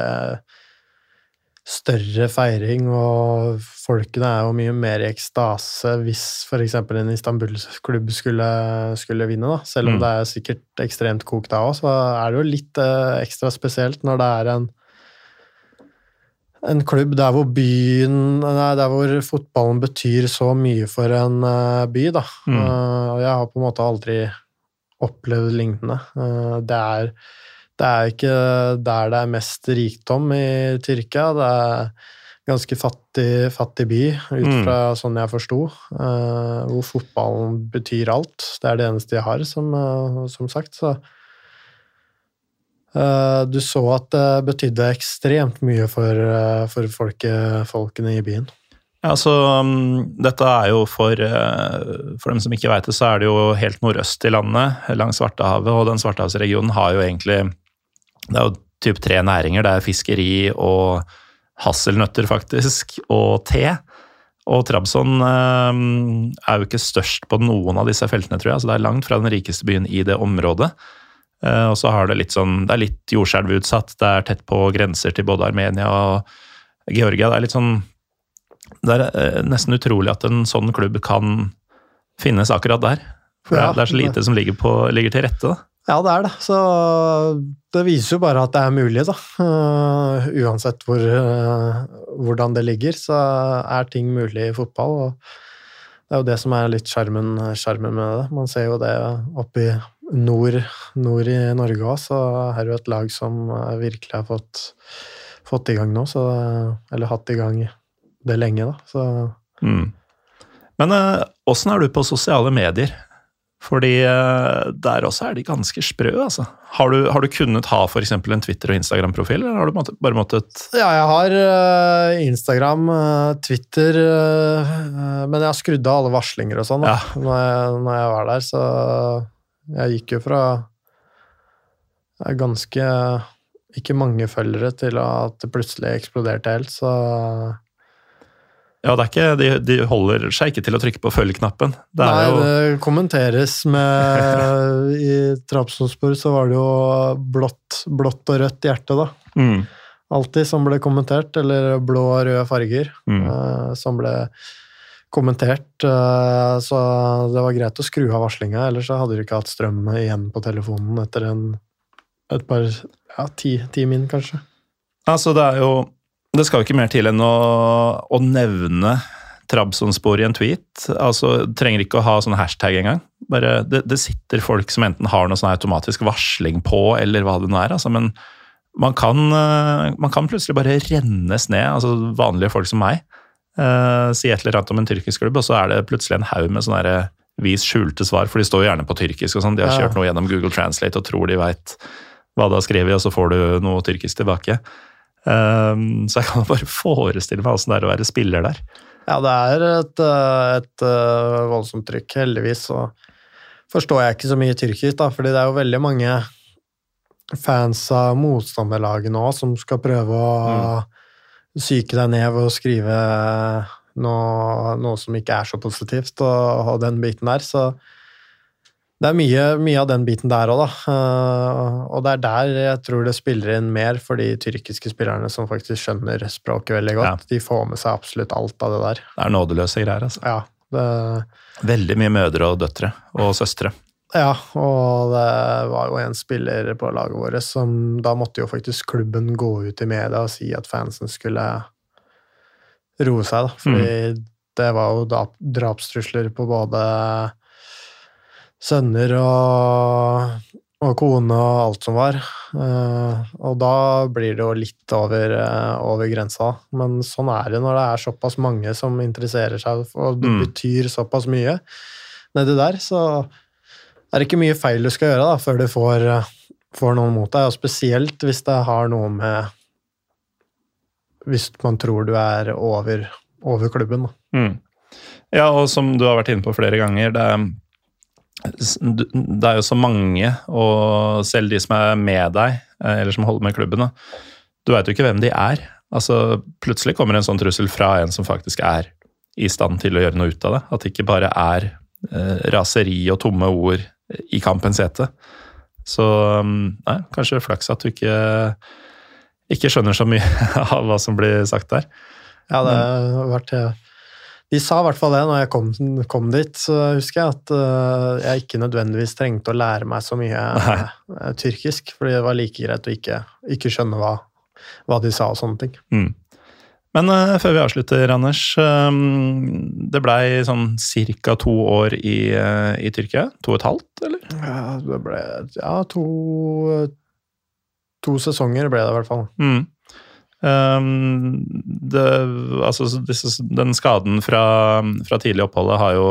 større feiring, og folkene er jo mye mer i ekstase hvis f.eks. en Istanbul-klubb skulle, skulle vinne, da. Selv om Mm. det er sikkert ekstremt kokt da òg, så er det jo litt eh, ekstra spesielt når det er en en klubb der hvor byen nei, Der hvor fotballen betyr så mye for en uh, by, da. Mm. Uh, jeg har på en måte aldri opplevd lignende. Uh, det er det er ikke der det er mest rikdom i Tyrkia. Det er ganske fattig, fattig by, ut Mm. fra sånn jeg forsto. Uh, hvor fotballen betyr alt. Det er det eneste de har, som, uh, som sagt. Så uh, du så at det betydde ekstremt mye for, for folke, folkene i byen. Ja, så um, dette er jo for, for dem som ikke vet det, så er det jo helt nordøst i landet, langs Svartehavet, og den Svartehavsregionen har jo egentlig Det er jo typ tre næringer. Det er fiskeri og hasselnøtter, faktisk, og te. Og Trabzon eh, er jo ikke størst på noen av disse feltene, tror jeg. Så det er langt fra den rikeste byen i det området. Eh, og så har det litt sånn Det er litt jordskjelvutsatt. Det er tett på grenser til både Armenia og Georgia. Det er litt sånn Det er eh, nesten utrolig at en sånn klubb kan finnes akkurat der. For det er- det er så lite som ligger, på, ligger til rette, da. Ja, det er det. Så det viser jo bare at det er mulig, da. Uh, uansett hvor, uh, hvordan det ligger, så er ting mulig i fotball. Og det er jo det som er litt sjarmen med det. Man ser jo det oppe i nord, nord i Norge òg, så er det jo et lag som eh, virkelig har fått, fått i gang nå. Så, eller hatt i gang det lenge, da. Så Mm. Men åssen uh, er du på sosiale medier? Fordi eh, der også er de ganske sprø, altså. Har du, har du kunnet ha f.eks. en Twitter- og Instagram-profil, eller har du bare måttet Ja, jeg har eh, Instagram, eh, Twitter Men jeg har skrudd av alle varslinger og sånn Ja. når, jeg, når jeg var der, så jeg gikk jo fra ganske ikke mange følgere til at det plutselig eksploderte helt, så Ja, det er ikke, de, de holder seg ikke til å trykke på følg-knappen. Det er Nei, jo det kommenteres med *laughs* I Trabzonspor så var det jo blått, blått og rødt hjerte, da. mm, Alltid som ble kommentert, eller blå og røde farger Mm. uh, som ble kommentert. Uh, så det var greit å skru av varslinga, ellers så hadde du ikke hatt strøm igjen på telefonen etter en, et par ja, ti, ti min, kanskje. Altså, det er jo Det skal jo ikke mer til enn å, å nevne Trabzonspor i en tweet. Altså, Trenger ikke å ha sånn hashtag engang. Bare, det, det sitter folk som enten har noe sånn automatisk varsling på, eller hva det nå er. Altså, men man kan, eh, man kan plutselig bare rennes ned, altså vanlige folk som meg. uh, si et eller annet om en tyrkisk klubb, og så er det plutselig en haug med sånne der, vis skjulte svar, for de står jo gjerne på tyrkisk og sånn. De har kjørt noe gjennom Google Translate og tror de veit hva de har skrevet, og så får du noe tyrkisk tilbake. Um, så jeg kan *laughs* bare forestille meg åssen det er å være spiller der. Ja, det er et, eh, et eh, voldsomt trykk. Heldigvis så forstår jeg ikke så mye tyrkisk, da, fordi det er jo veldig mange fans av motstanderlaget nå som skal prøve å psyke deg ned ved å skrive noe, noe som ikke er så positivt, og, og den biten der. Så det er mye, mye av den biten der òg, da. Eh, og det er der jeg tror det spiller inn mer for de tyrkiske spillerne som faktisk skjønner språket veldig godt. De får med seg absolutt alt av det der. Det er nådeløse greier. altså. Ja, det, Veldig mye mødre og døtre og søstre. ja, og det var jo en spiller på laget vårt som Da måtte jo faktisk klubben gå ut i media og si at fansen skulle roe seg, da. Fordi det var jo drapstrusler på både sønner og, og kone og alt som var. Eh, og da blir det jo litt over, eh, over grensa. Men sånn er det når det er såpass mange som interesserer seg, og det Mm. betyr såpass mye nedi der. Så er det ikke mye feil du skal gjøre da, før du får, eh, får noen mot deg. Og spesielt hvis det har noe med Hvis man tror du er over, over klubben. Mm. Ja, og som du har vært inne på flere ganger, det er, det er jo så mange, og selv de som er med deg, eh, eller som holder med klubben, da, du veit jo ikke hvem de er. Altså, plutselig kommer en sånn trussel fra en som faktisk er i stand til å gjøre noe ut av det. At det ikke bare er eh, raseri og tomme ord i kampens hete. Så mm, nei, kanskje flaks at du ikke, ikke skjønner så mye *laughs* av hva som blir sagt der. Ja, det har vært eh, De sa i hvert fall det når jeg kom, kom dit, så husker jeg at uh, jeg ikke nødvendigvis trengte å lære meg så mye eh, tyrkisk, fordi det var like greit å ikke, ikke skjønne hva, hva de sa og sånne ting. Mm. Men uh, før vi avslutter, Anders. Um, det blei sånn ca. to år i, i Tyrkia? To og et halvt, eller? Ja, det ble ja, to, to sesonger ble det i hvert fall. Mm. Um, det, altså, disse, den skaden fra, fra tidlig oppholdet har jo,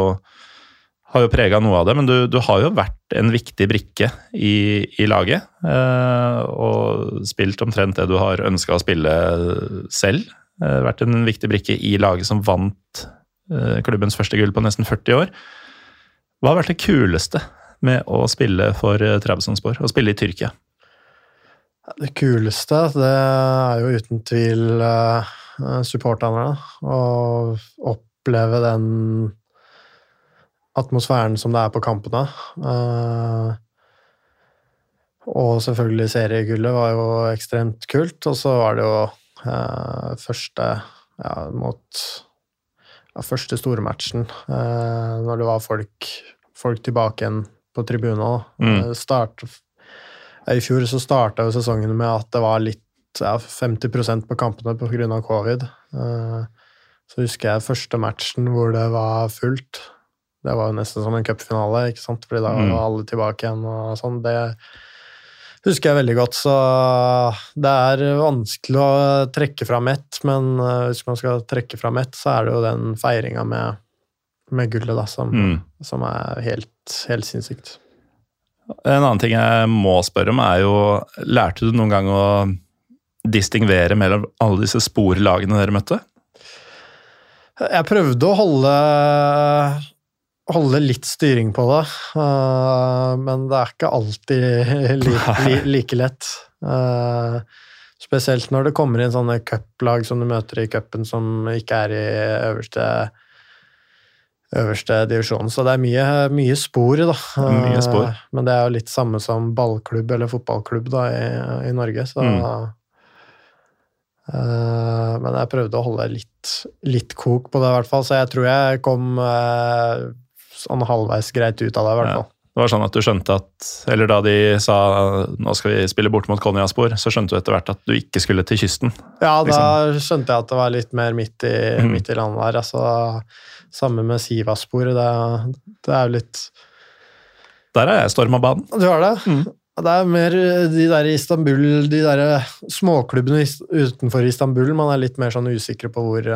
har jo prega noe av det, men du, du har jo vært en viktig brikke i, i laget. Uh, og spilt omtrent det du har ønska å spille selv. Uh, vært en viktig brikke i laget som vant uh, klubbens første gull på nesten 40 år. Hva har vært det kuleste med å spille for Trabzonspor, å spille i Tyrkia? Det kuleste, det er jo uten tvil uh, supporterne. Å oppleve den atmosfæren som det er på kampene. Eh, og selvfølgelig seriegullet var jo ekstremt kult. Og så var det jo eh, første ja, mot ja, første stormatchen, uh, når det var folk, folk tilbake igjen på tribunen. Mm. Start, I fjor så starta jo sesongen med at det var litt ja, 50% på kampene pga. covid. Eh, så husker jeg første matchen hvor det var fullt. Det var jo nesten som en cupfinale, ikke sant? fordi da var Mm. alle tilbake igjen. og sånn. Det husker jeg veldig godt. Så det er vanskelig å trekke fram ett, men eh, hvis man skal trekke fram ett, så er det jo den feiringa med, med gullet da, som, Mm. som er helt, helt sinnssykt. En annen ting jeg må spørre om, er jo Lærte du noen gang å distingvere mellom alle disse sporlagene dere møtte? Jeg prøvde å holde, holde litt styring på det, eh, men det er ikke alltid like, li, like lett. Eh, Spesielt når det kommer inn sånne cuplag som du møter i cupen som ikke er i øverste øverste divisjonen. Så det er mye, mye spor, da. Mye spor. Eh, Men det er jo litt samme som ballklubb eller fotballklubb da, i, i Norge, så Mm. uh, Men jeg prøvde å holde litt, litt kok på det, i hvert fall, så jeg tror jeg kom uh, sånn halvveis greit ut av det, i hvert Ja. Det var sånn at du skjønte at Eller da de sa nå skal vi spille bort mot Konjaspor, så skjønte du etter hvert at du ikke skulle til kysten. Ja, da skjønte jeg at det var litt mer midt i, mm. midt i landet der. Altså, samme med Sivaspor. Det, det er jo litt Der har jeg storma banen. Du har det? Mm. Det er mer de der i Istanbul, de der småklubbene utenfor Istanbul. Man er litt mer sånn usikre på hvor,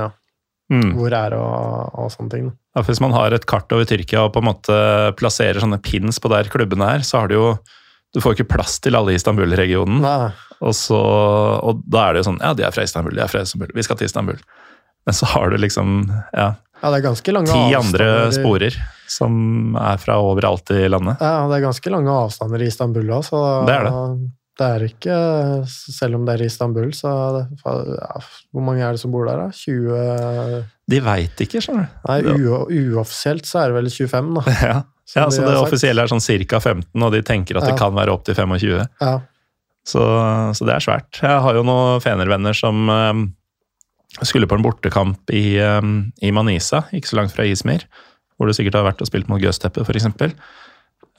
Mm. hvor er og, og sånne ting. Ja, hvis man har et kart over Tyrkia og på en måte plasserer sånne pins på der klubbene er, så har du jo Du får ikke plass til alle i Istanbul-regionen. Og, så, og da er det jo sånn Ja, de er fra Istanbul, de er fra Istanbul, vi skal til Istanbul. Men så har du liksom ja, ja, det er ganske lange ti avstander andre sporer som er fra overalt i landet. Ja, det er ganske lange avstander i Istanbul òg, så Det er det er ikke Selv om det er i Istanbul, så ja, Hvor mange er det som bor der, da? 20 De veit ikke, skjønner du. Nei, uoffisielt så er det vel 25, da. *laughs* Ja, ja så det offisielle er sånn ca. 15, og de tenker at det kan være opp til 25. Ja. Så, så det er svært. Jeg har jo noen fenervenner som um, skulle på en bortekamp i, um, i Manisa, ikke så langt fra Ismir, hvor du sikkert har vært og spilt mot Gøsteppe, f.eks.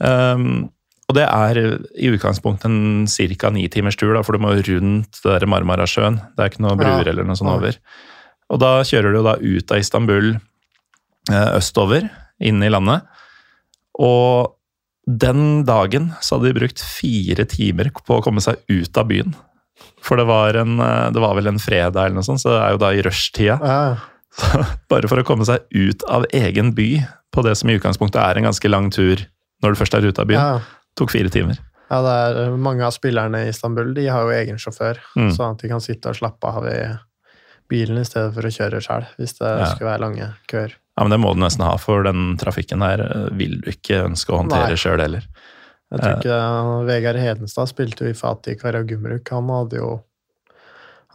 Um, og det er i utgangspunktet en ca. ni timers tur, da, for du må rundt det der Marmarasjøen. Det er ikke noe bruer eller noe sånt over. Og da kjører du da ut av Istanbul eh, østover, inn i landet. Og den dagen så hadde de brukt fire timer på å komme seg ut av byen. For det var, en, eh, det var vel en fredag eller noe sånt, så det er jo da i rushtida. Ja, *laughs* Bare for å komme seg ut av egen by på det som i utgangspunktet er en ganske lang tur når du først er ute av byen, ja. Tok fire timer. Ja, det er eh, Mange av spillerne i Istanbul de har jo egen sjåfør, Mm. sånn at de kan sitte og slappe av i bilen i stedet for å kjøre sjøl, hvis det Ja. skulle være lange køer. Ja, men Det må du nesten ha, for den trafikken der eh, vil du ikke ønske å håndtere sjøl heller. Jeg tror ikke eh, Vegard Hedenstad spilte jo i Fatih Karagumruk. Han hadde jo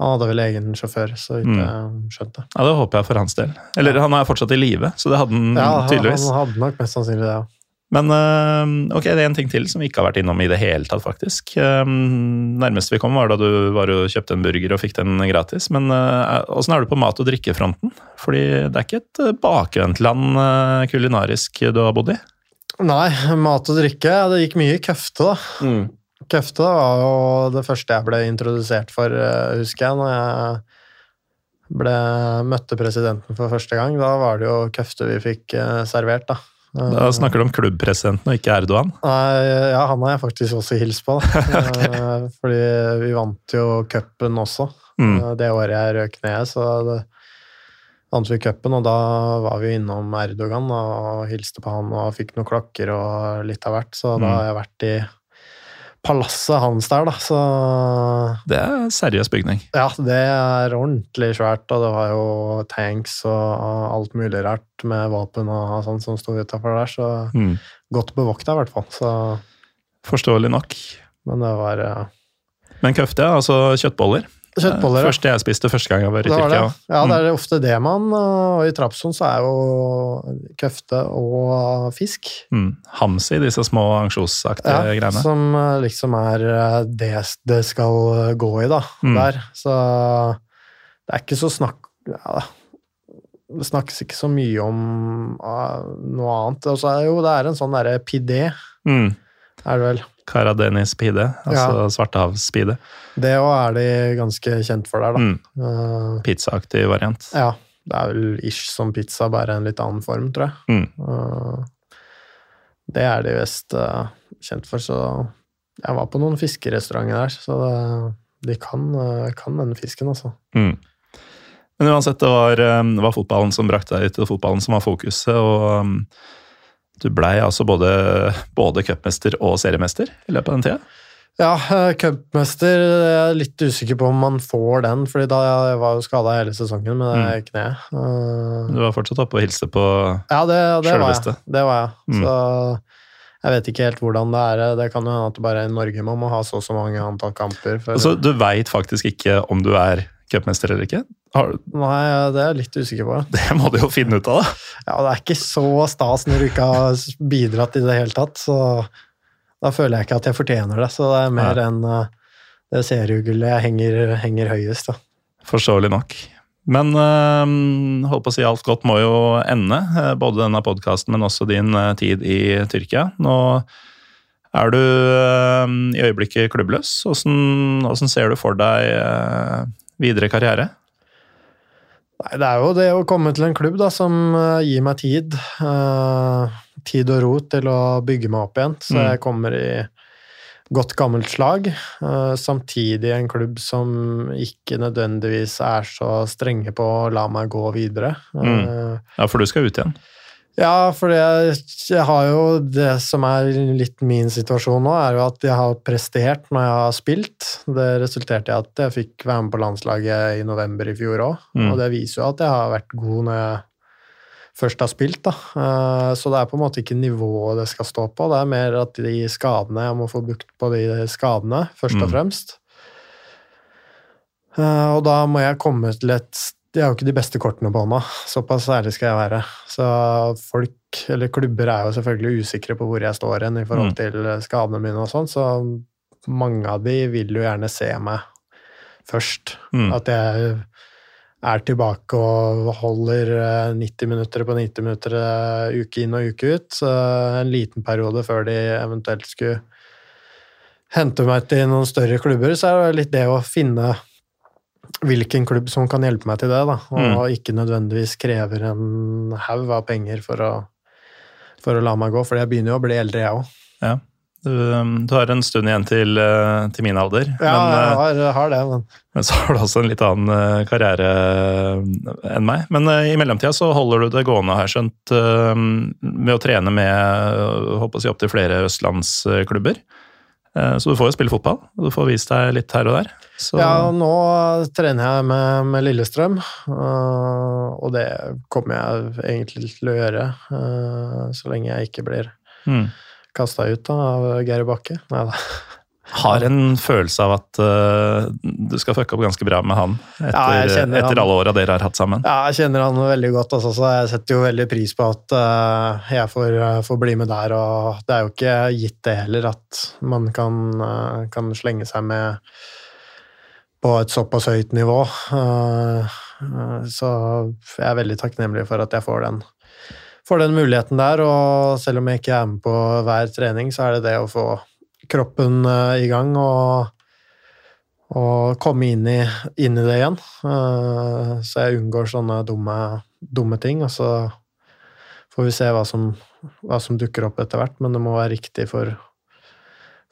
Han hadde vel egen sjåfør, så vidt Mm. jeg skjønte. Ja, Det håper jeg for hans del. Eller han er fortsatt i live, så det hadde han Ja, tydeligvis. Ja, han hadde nok mest sannsynlig det, ja. Men øh, ok, det er en ting til som vi ikke har vært innom i det hele tatt, faktisk. Nærmeste nærmest vi kom, var da du var og kjøpte en burger og fikk den gratis. Men øh, åssen er du på mat- og drikkefronten? Fordi det er ikke et bakvendtland kulinarisk du har bodd i? Nei, mat og drikke. Det gikk mye i køfte, da. Køfte var jo det første jeg ble introdusert for, eh, husker jeg, når jeg ble, møtte presidenten for første gang. Da var det jo køfte vi fikk eh, servert, da. Da snakker du om klubbpresidenten og ikke Erdogan. Nei, ja, han har jeg faktisk også hilst på. Da. *laughs* Eh, Fordi vi vant jo cupen også, Mm. eh, det året jeg røk ned. Så det, vant vi cupen, og da var vi innom Erdogan og hilste på han og fikk noen klokker og litt av hvert. Så da Mm. har jeg vært i palasset hans der, da. Så Det er seriøs bygning. ja, det er ordentlig svært, og det var jo tanks og alt mulig rart med våpen og sånn som sto utafor der, så Mm. godt bevokta i hvert fall. Så, Forståelig nok. men det var ja. Men køfte, altså kjøttboller. Kjøttboller, ja. Første jeg spiste første gang jeg var i Tyrkia. det. Ja, det Mm. er ofte det man Og i Trapson så er jo køfte og fisk. Mm. Hamsi, disse små ansjosaktige Ja, greiene. som eh, liksom er eh, det det skal gå i, da. Mm. Der. Så det er ikke så snakk ja, Det snakkes ikke så mye om ah, noe annet. Og så er jo det er en sånn derre pidé, Mm. er det vel. Karadenis pide, altså svartehavspide. Det òg er de ganske kjent for der, da. Mm. Eh, Pizzaaktig variant. ja. Det er vel ish som pizza, bare en litt annen form, tror jeg. Mm. Uh, Det er de best uh, kjent for, så jeg var på noen fiskerestauranter der, så det, de kan, kan den fisken, altså. Mm. Men uansett, det var, eh, det var fotballen som brakte deg til fotballen som var fokuset, og du blei altså både, både cupmester og seriemester i løpet av den tida? Ja, uh, cupmester Jeg er litt usikker på om man får den, fordi da jeg var jo skada hele sesongen med det kneet. Uh, Du var fortsatt oppe og hilste på Ja, det, det var jeg. Det var jeg. Mm. Så Jeg vet ikke helt hvordan det er. Det kan jo hende at det bare er i Norge man må ha så og så mange antall kamper. For... Altså, du veit faktisk ikke om du er cupmester eller ikke? Har... Nei, det er jeg litt usikker på. *laughs* Det må du jo finne ut av, da. Ja, Det er ikke så stas når du ikke har bidratt i det hele tatt, så da føler jeg ikke at jeg fortjener det. Så det er mer enn uh, det seriegullet jeg henger, henger høyest. da. Forståelig nok. Men øh, holdt på å si alt godt må jo ende, eh, både denne podkasten, men også din øh, tid i Tyrkia. Nå er du øh, i øyeblikket klubbløs. Hvordan ser du for deg videre karriere? Nei, Det er jo det å komme til en klubb da, som gir meg tid. tid og ro til å bygge meg opp igjen. Så mm. jeg kommer i godt gammelt slag. Uh, samtidig en klubb som ikke nødvendigvis er så strenge på å la meg gå videre. Uh, ja, for du skal ut igjen? Ja, for jeg, jeg, har jo Det som er litt min situasjon nå, er jo at jeg har prestert når jeg har spilt. Det resulterte i at jeg fikk være med på landslaget i november i fjor òg. Mm. Og det viser jo at jeg har vært god når jeg først har spilt. Da. Eh, så det er på en måte ikke nivået det skal stå på, det er mer at de skadene Jeg må få bukt på de skadene, først og mm. fremst. Mm. og da må jeg komme til et De har jo ikke de beste kortene på hånda, såpass ærlig skal jeg være. Så folk, eller klubber, er jo selvfølgelig usikre på hvor jeg står hen i forhold mm. til skadene mine og sånn, så mange av de vil jo gjerne se meg først. Mm. At jeg er tilbake og holder 90 eh, minutter på 90 minutter eh, uke inn og uke ut. Så En liten periode før de eventuelt skulle hente meg til noen større klubber, så er det litt det å finne hvilken klubb som kan hjelpe meg til det, da, og mm. ikke nødvendigvis krever en haug av penger for å, for å la meg gå, for jeg begynner jo å bli eldre, jeg òg. Ja. Du, um, du, har en stund igjen til, uh, til min alder. Ja, men, jeg uh, har, har, det. Men. men så har du også en litt annen uh, karriere enn meg. Men i mellomtida så holder du det gående, har jeg skjønt, med å trene med håper å si, opptil flere østlandsklubber. Så du får jo spille fotball, og du får vist deg litt her og der. Så... Ja, nå trener jeg med, med Lillestrøm, og det kommer jeg egentlig til å gjøre så lenge jeg ikke blir mm kasta ut da, av Geir Bakke. Nei da. Har en følelse av at uh, du skal fucke opp ganske bra med han etter, ja, etter alle åra dere har hatt sammen? Ja, jeg kjenner han veldig godt. Altså, så jeg setter jo veldig pris på at uh, jeg får, uh, får, bli med der. Og det er jo ikke gitt det heller, at man kan, kan slenge seg med på et såpass høyt nivå. så jeg er veldig takknemlig for at jeg får den får den muligheten der. Og selv om jeg ikke er med på hver trening, så er det det å få kroppen eh, i gang og, og komme inn i, inn i, det igjen. Eh, så jeg unngår sånne dumme, dumme ting. Og så får vi se hva som, hva som, dukker opp etter hvert, men det må være riktig for,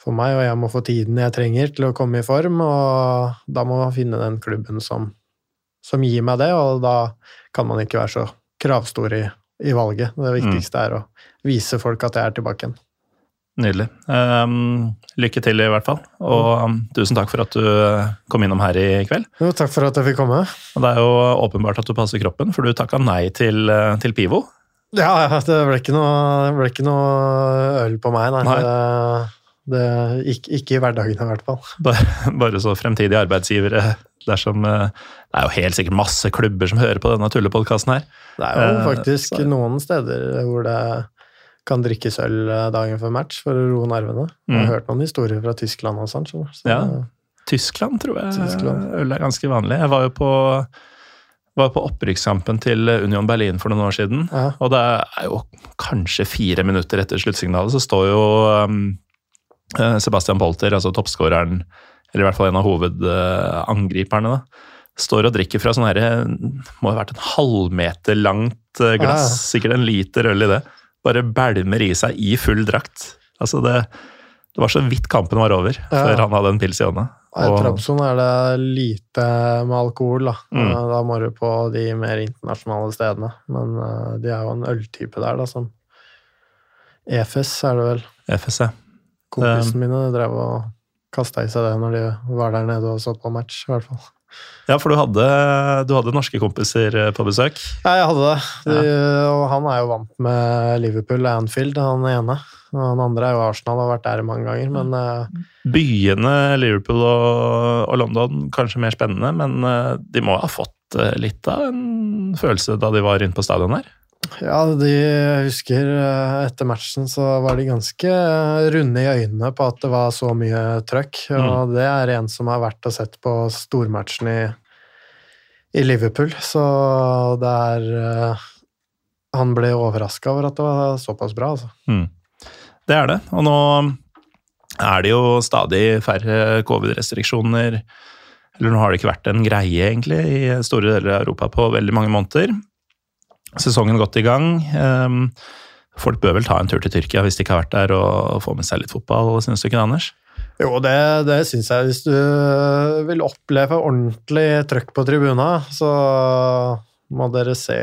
for meg, og jeg må få tiden jeg trenger til å komme i form, og da må man finne den klubben som, som gir meg det, og da kan man ikke være så kravstor i, i valget. Det viktigste mm. er å vise folk at jeg er tilbake igjen. Nydelig. Um, lykke til, i hvert fall. Og um, tusen takk for at du eh, kom innom her i kveld. Jo, takk for at jeg fikk komme. Og det er jo åpenbart at du passer kroppen, for du takka nei til, eh, til Pivo. Ja, det ble ikke noe, ble ikke noe øl på meg, nei. nei. Det, det, ikke, ikke, i hverdagen, i hvert fall. Bare, bare så fremtidige arbeidsgivere dersom eh, Det er jo helt sikkert masse klubber som hører på denne tullepodkasten her. Det er jo faktisk uh, noen steder hvor det kan drikkes øl eh, dagen før match for å roe nervene. Jeg har mm. hørt noen historier fra Tyskland og sånn. Så, ja, Tyskland tror jeg Tyskland. øl er ganske vanlig. Jeg var jo på var på opprykkskampen til Union Berlin for noen år siden. Ja. Og det er jo kanskje fire minutter etter sluttsignalet, så står jo um, Sebastian Polter, altså toppskåreren, eller i hvert fall en av hovedangriperne, da, står og drikker fra sånn herre Må ha vært en halvmeter langt eh, glass, ja. sikkert en liter øl i det. Bare bælmer i seg i full drakt. Altså det, det var så vidt kampen var over ja. før han hadde en pils i hånda. I Trabzon er det lite med alkohol, da. Mm. Da må du på de mer internasjonale stedene. Men uh, de er jo en øltype der, da, som EFES er det vel. EFES, ja. Kompisene mine drev og kasta i seg det når de var der nede og så på match, i hvert fall. Ja, for du hadde, du hadde norske kompiser eh, på besøk? Ja, jeg hadde det. De. Og han er jo vant med Liverpool, og Anfield, han ene. Og Han andre er jo Arsenal, har vært der mange ganger, men eh, Byene Liverpool og, og London kanskje mer spennende, men eh, de må ha fått litt av en følelse da de var inne på stadion her. Ja, de husker eh, etter matchen så var de ganske eh, runde i øynene på at det var så mye trøkk, og det er en som har vært og sett på stormatchen i, i Liverpool, så det er eh, Han ble overraska over at det var såpass bra, altså. Mm. Det er det, og nå er det jo stadig færre covid-restriksjoner. Eller nå har det ikke vært en greie, egentlig, i store deler av Europa på veldig mange måneder. Sesongen godt i gang. Ehm, Folk bør vel ta en tur til Tyrkia hvis de ikke har vært der, og få med seg litt fotball, synes du ikke det, Anders? Jo, det, det syns jeg. Hvis du vil oppleve ordentlig trøkk på tribuna, så må dere se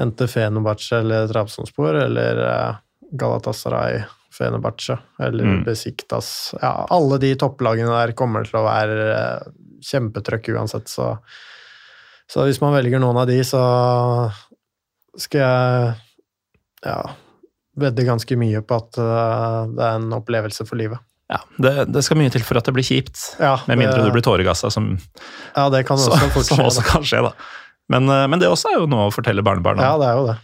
enten Fenerbahçe eller Trabzonspor eller eh, Galatasaray Fenerbahçe eller Mm. Besiktas. Ja, alle de topplagene der kommer til å være eh, kjempetrøkk uansett, så så hvis man velger noen av de, så skal jeg ja, vedde ganske mye på at eh, det er en opplevelse for livet. Ja, det, det skal mye til for at det blir kjipt. Ja, Med mindre det- du blir tåregassa, som, Ja, det kan også så, *laughs* som også kan skje, da. Men, eh, men det også er jo noe å fortelle barnebarna. Ja, det er jo det.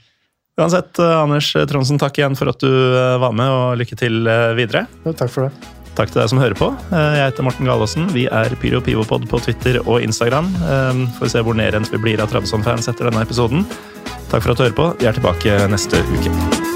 Uansett, eh, Anders Trondsen, takk igjen for at du var med, og lykke til videre. Ja, takk for det. Takk til deg som hører på. Eh, Jeg heter Morten Galaasen. Vi er Pyro Pivopod på Twitter og Instagram. Eh, Får se hvor nedrent vi blir av Trabzon-fans etter denne episoden. Takk for at du hører på. Vi er tilbake neste uke.